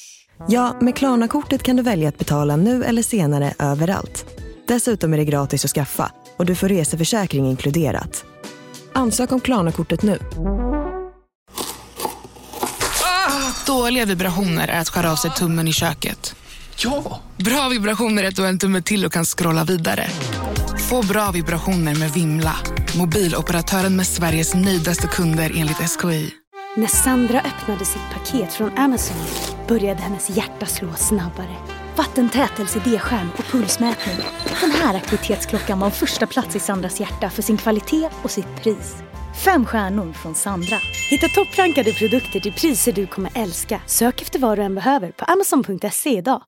Ja, med Klarna-kortet kan du välja att betala nu eller senare överallt. Dessutom är det gratis att skaffa och du får reseförsäkring inkluderat. Ansök om Klarna-kortet nu. Dåliga vibrationer är att skära av sig tummen i köket. Ja! Bra vibrationer är att du har en tumme till och kan scrolla vidare. Få bra vibrationer med Vimla. Mobiloperatören med Sveriges nöjdaste kunder enligt SKI. När Sandra öppnade sitt paket från Amazon började hennes hjärta slå snabbare. Vattentätelse D-skärm och pulsmätning. Den här aktivitetsklockan var första plats i Sandras hjärta för sin kvalitet och sitt pris. Fem stjärnor från Sandra. Hitta topprankade produkter till priser du kommer älska. Sök efter vad du än behöver på amazon.se idag.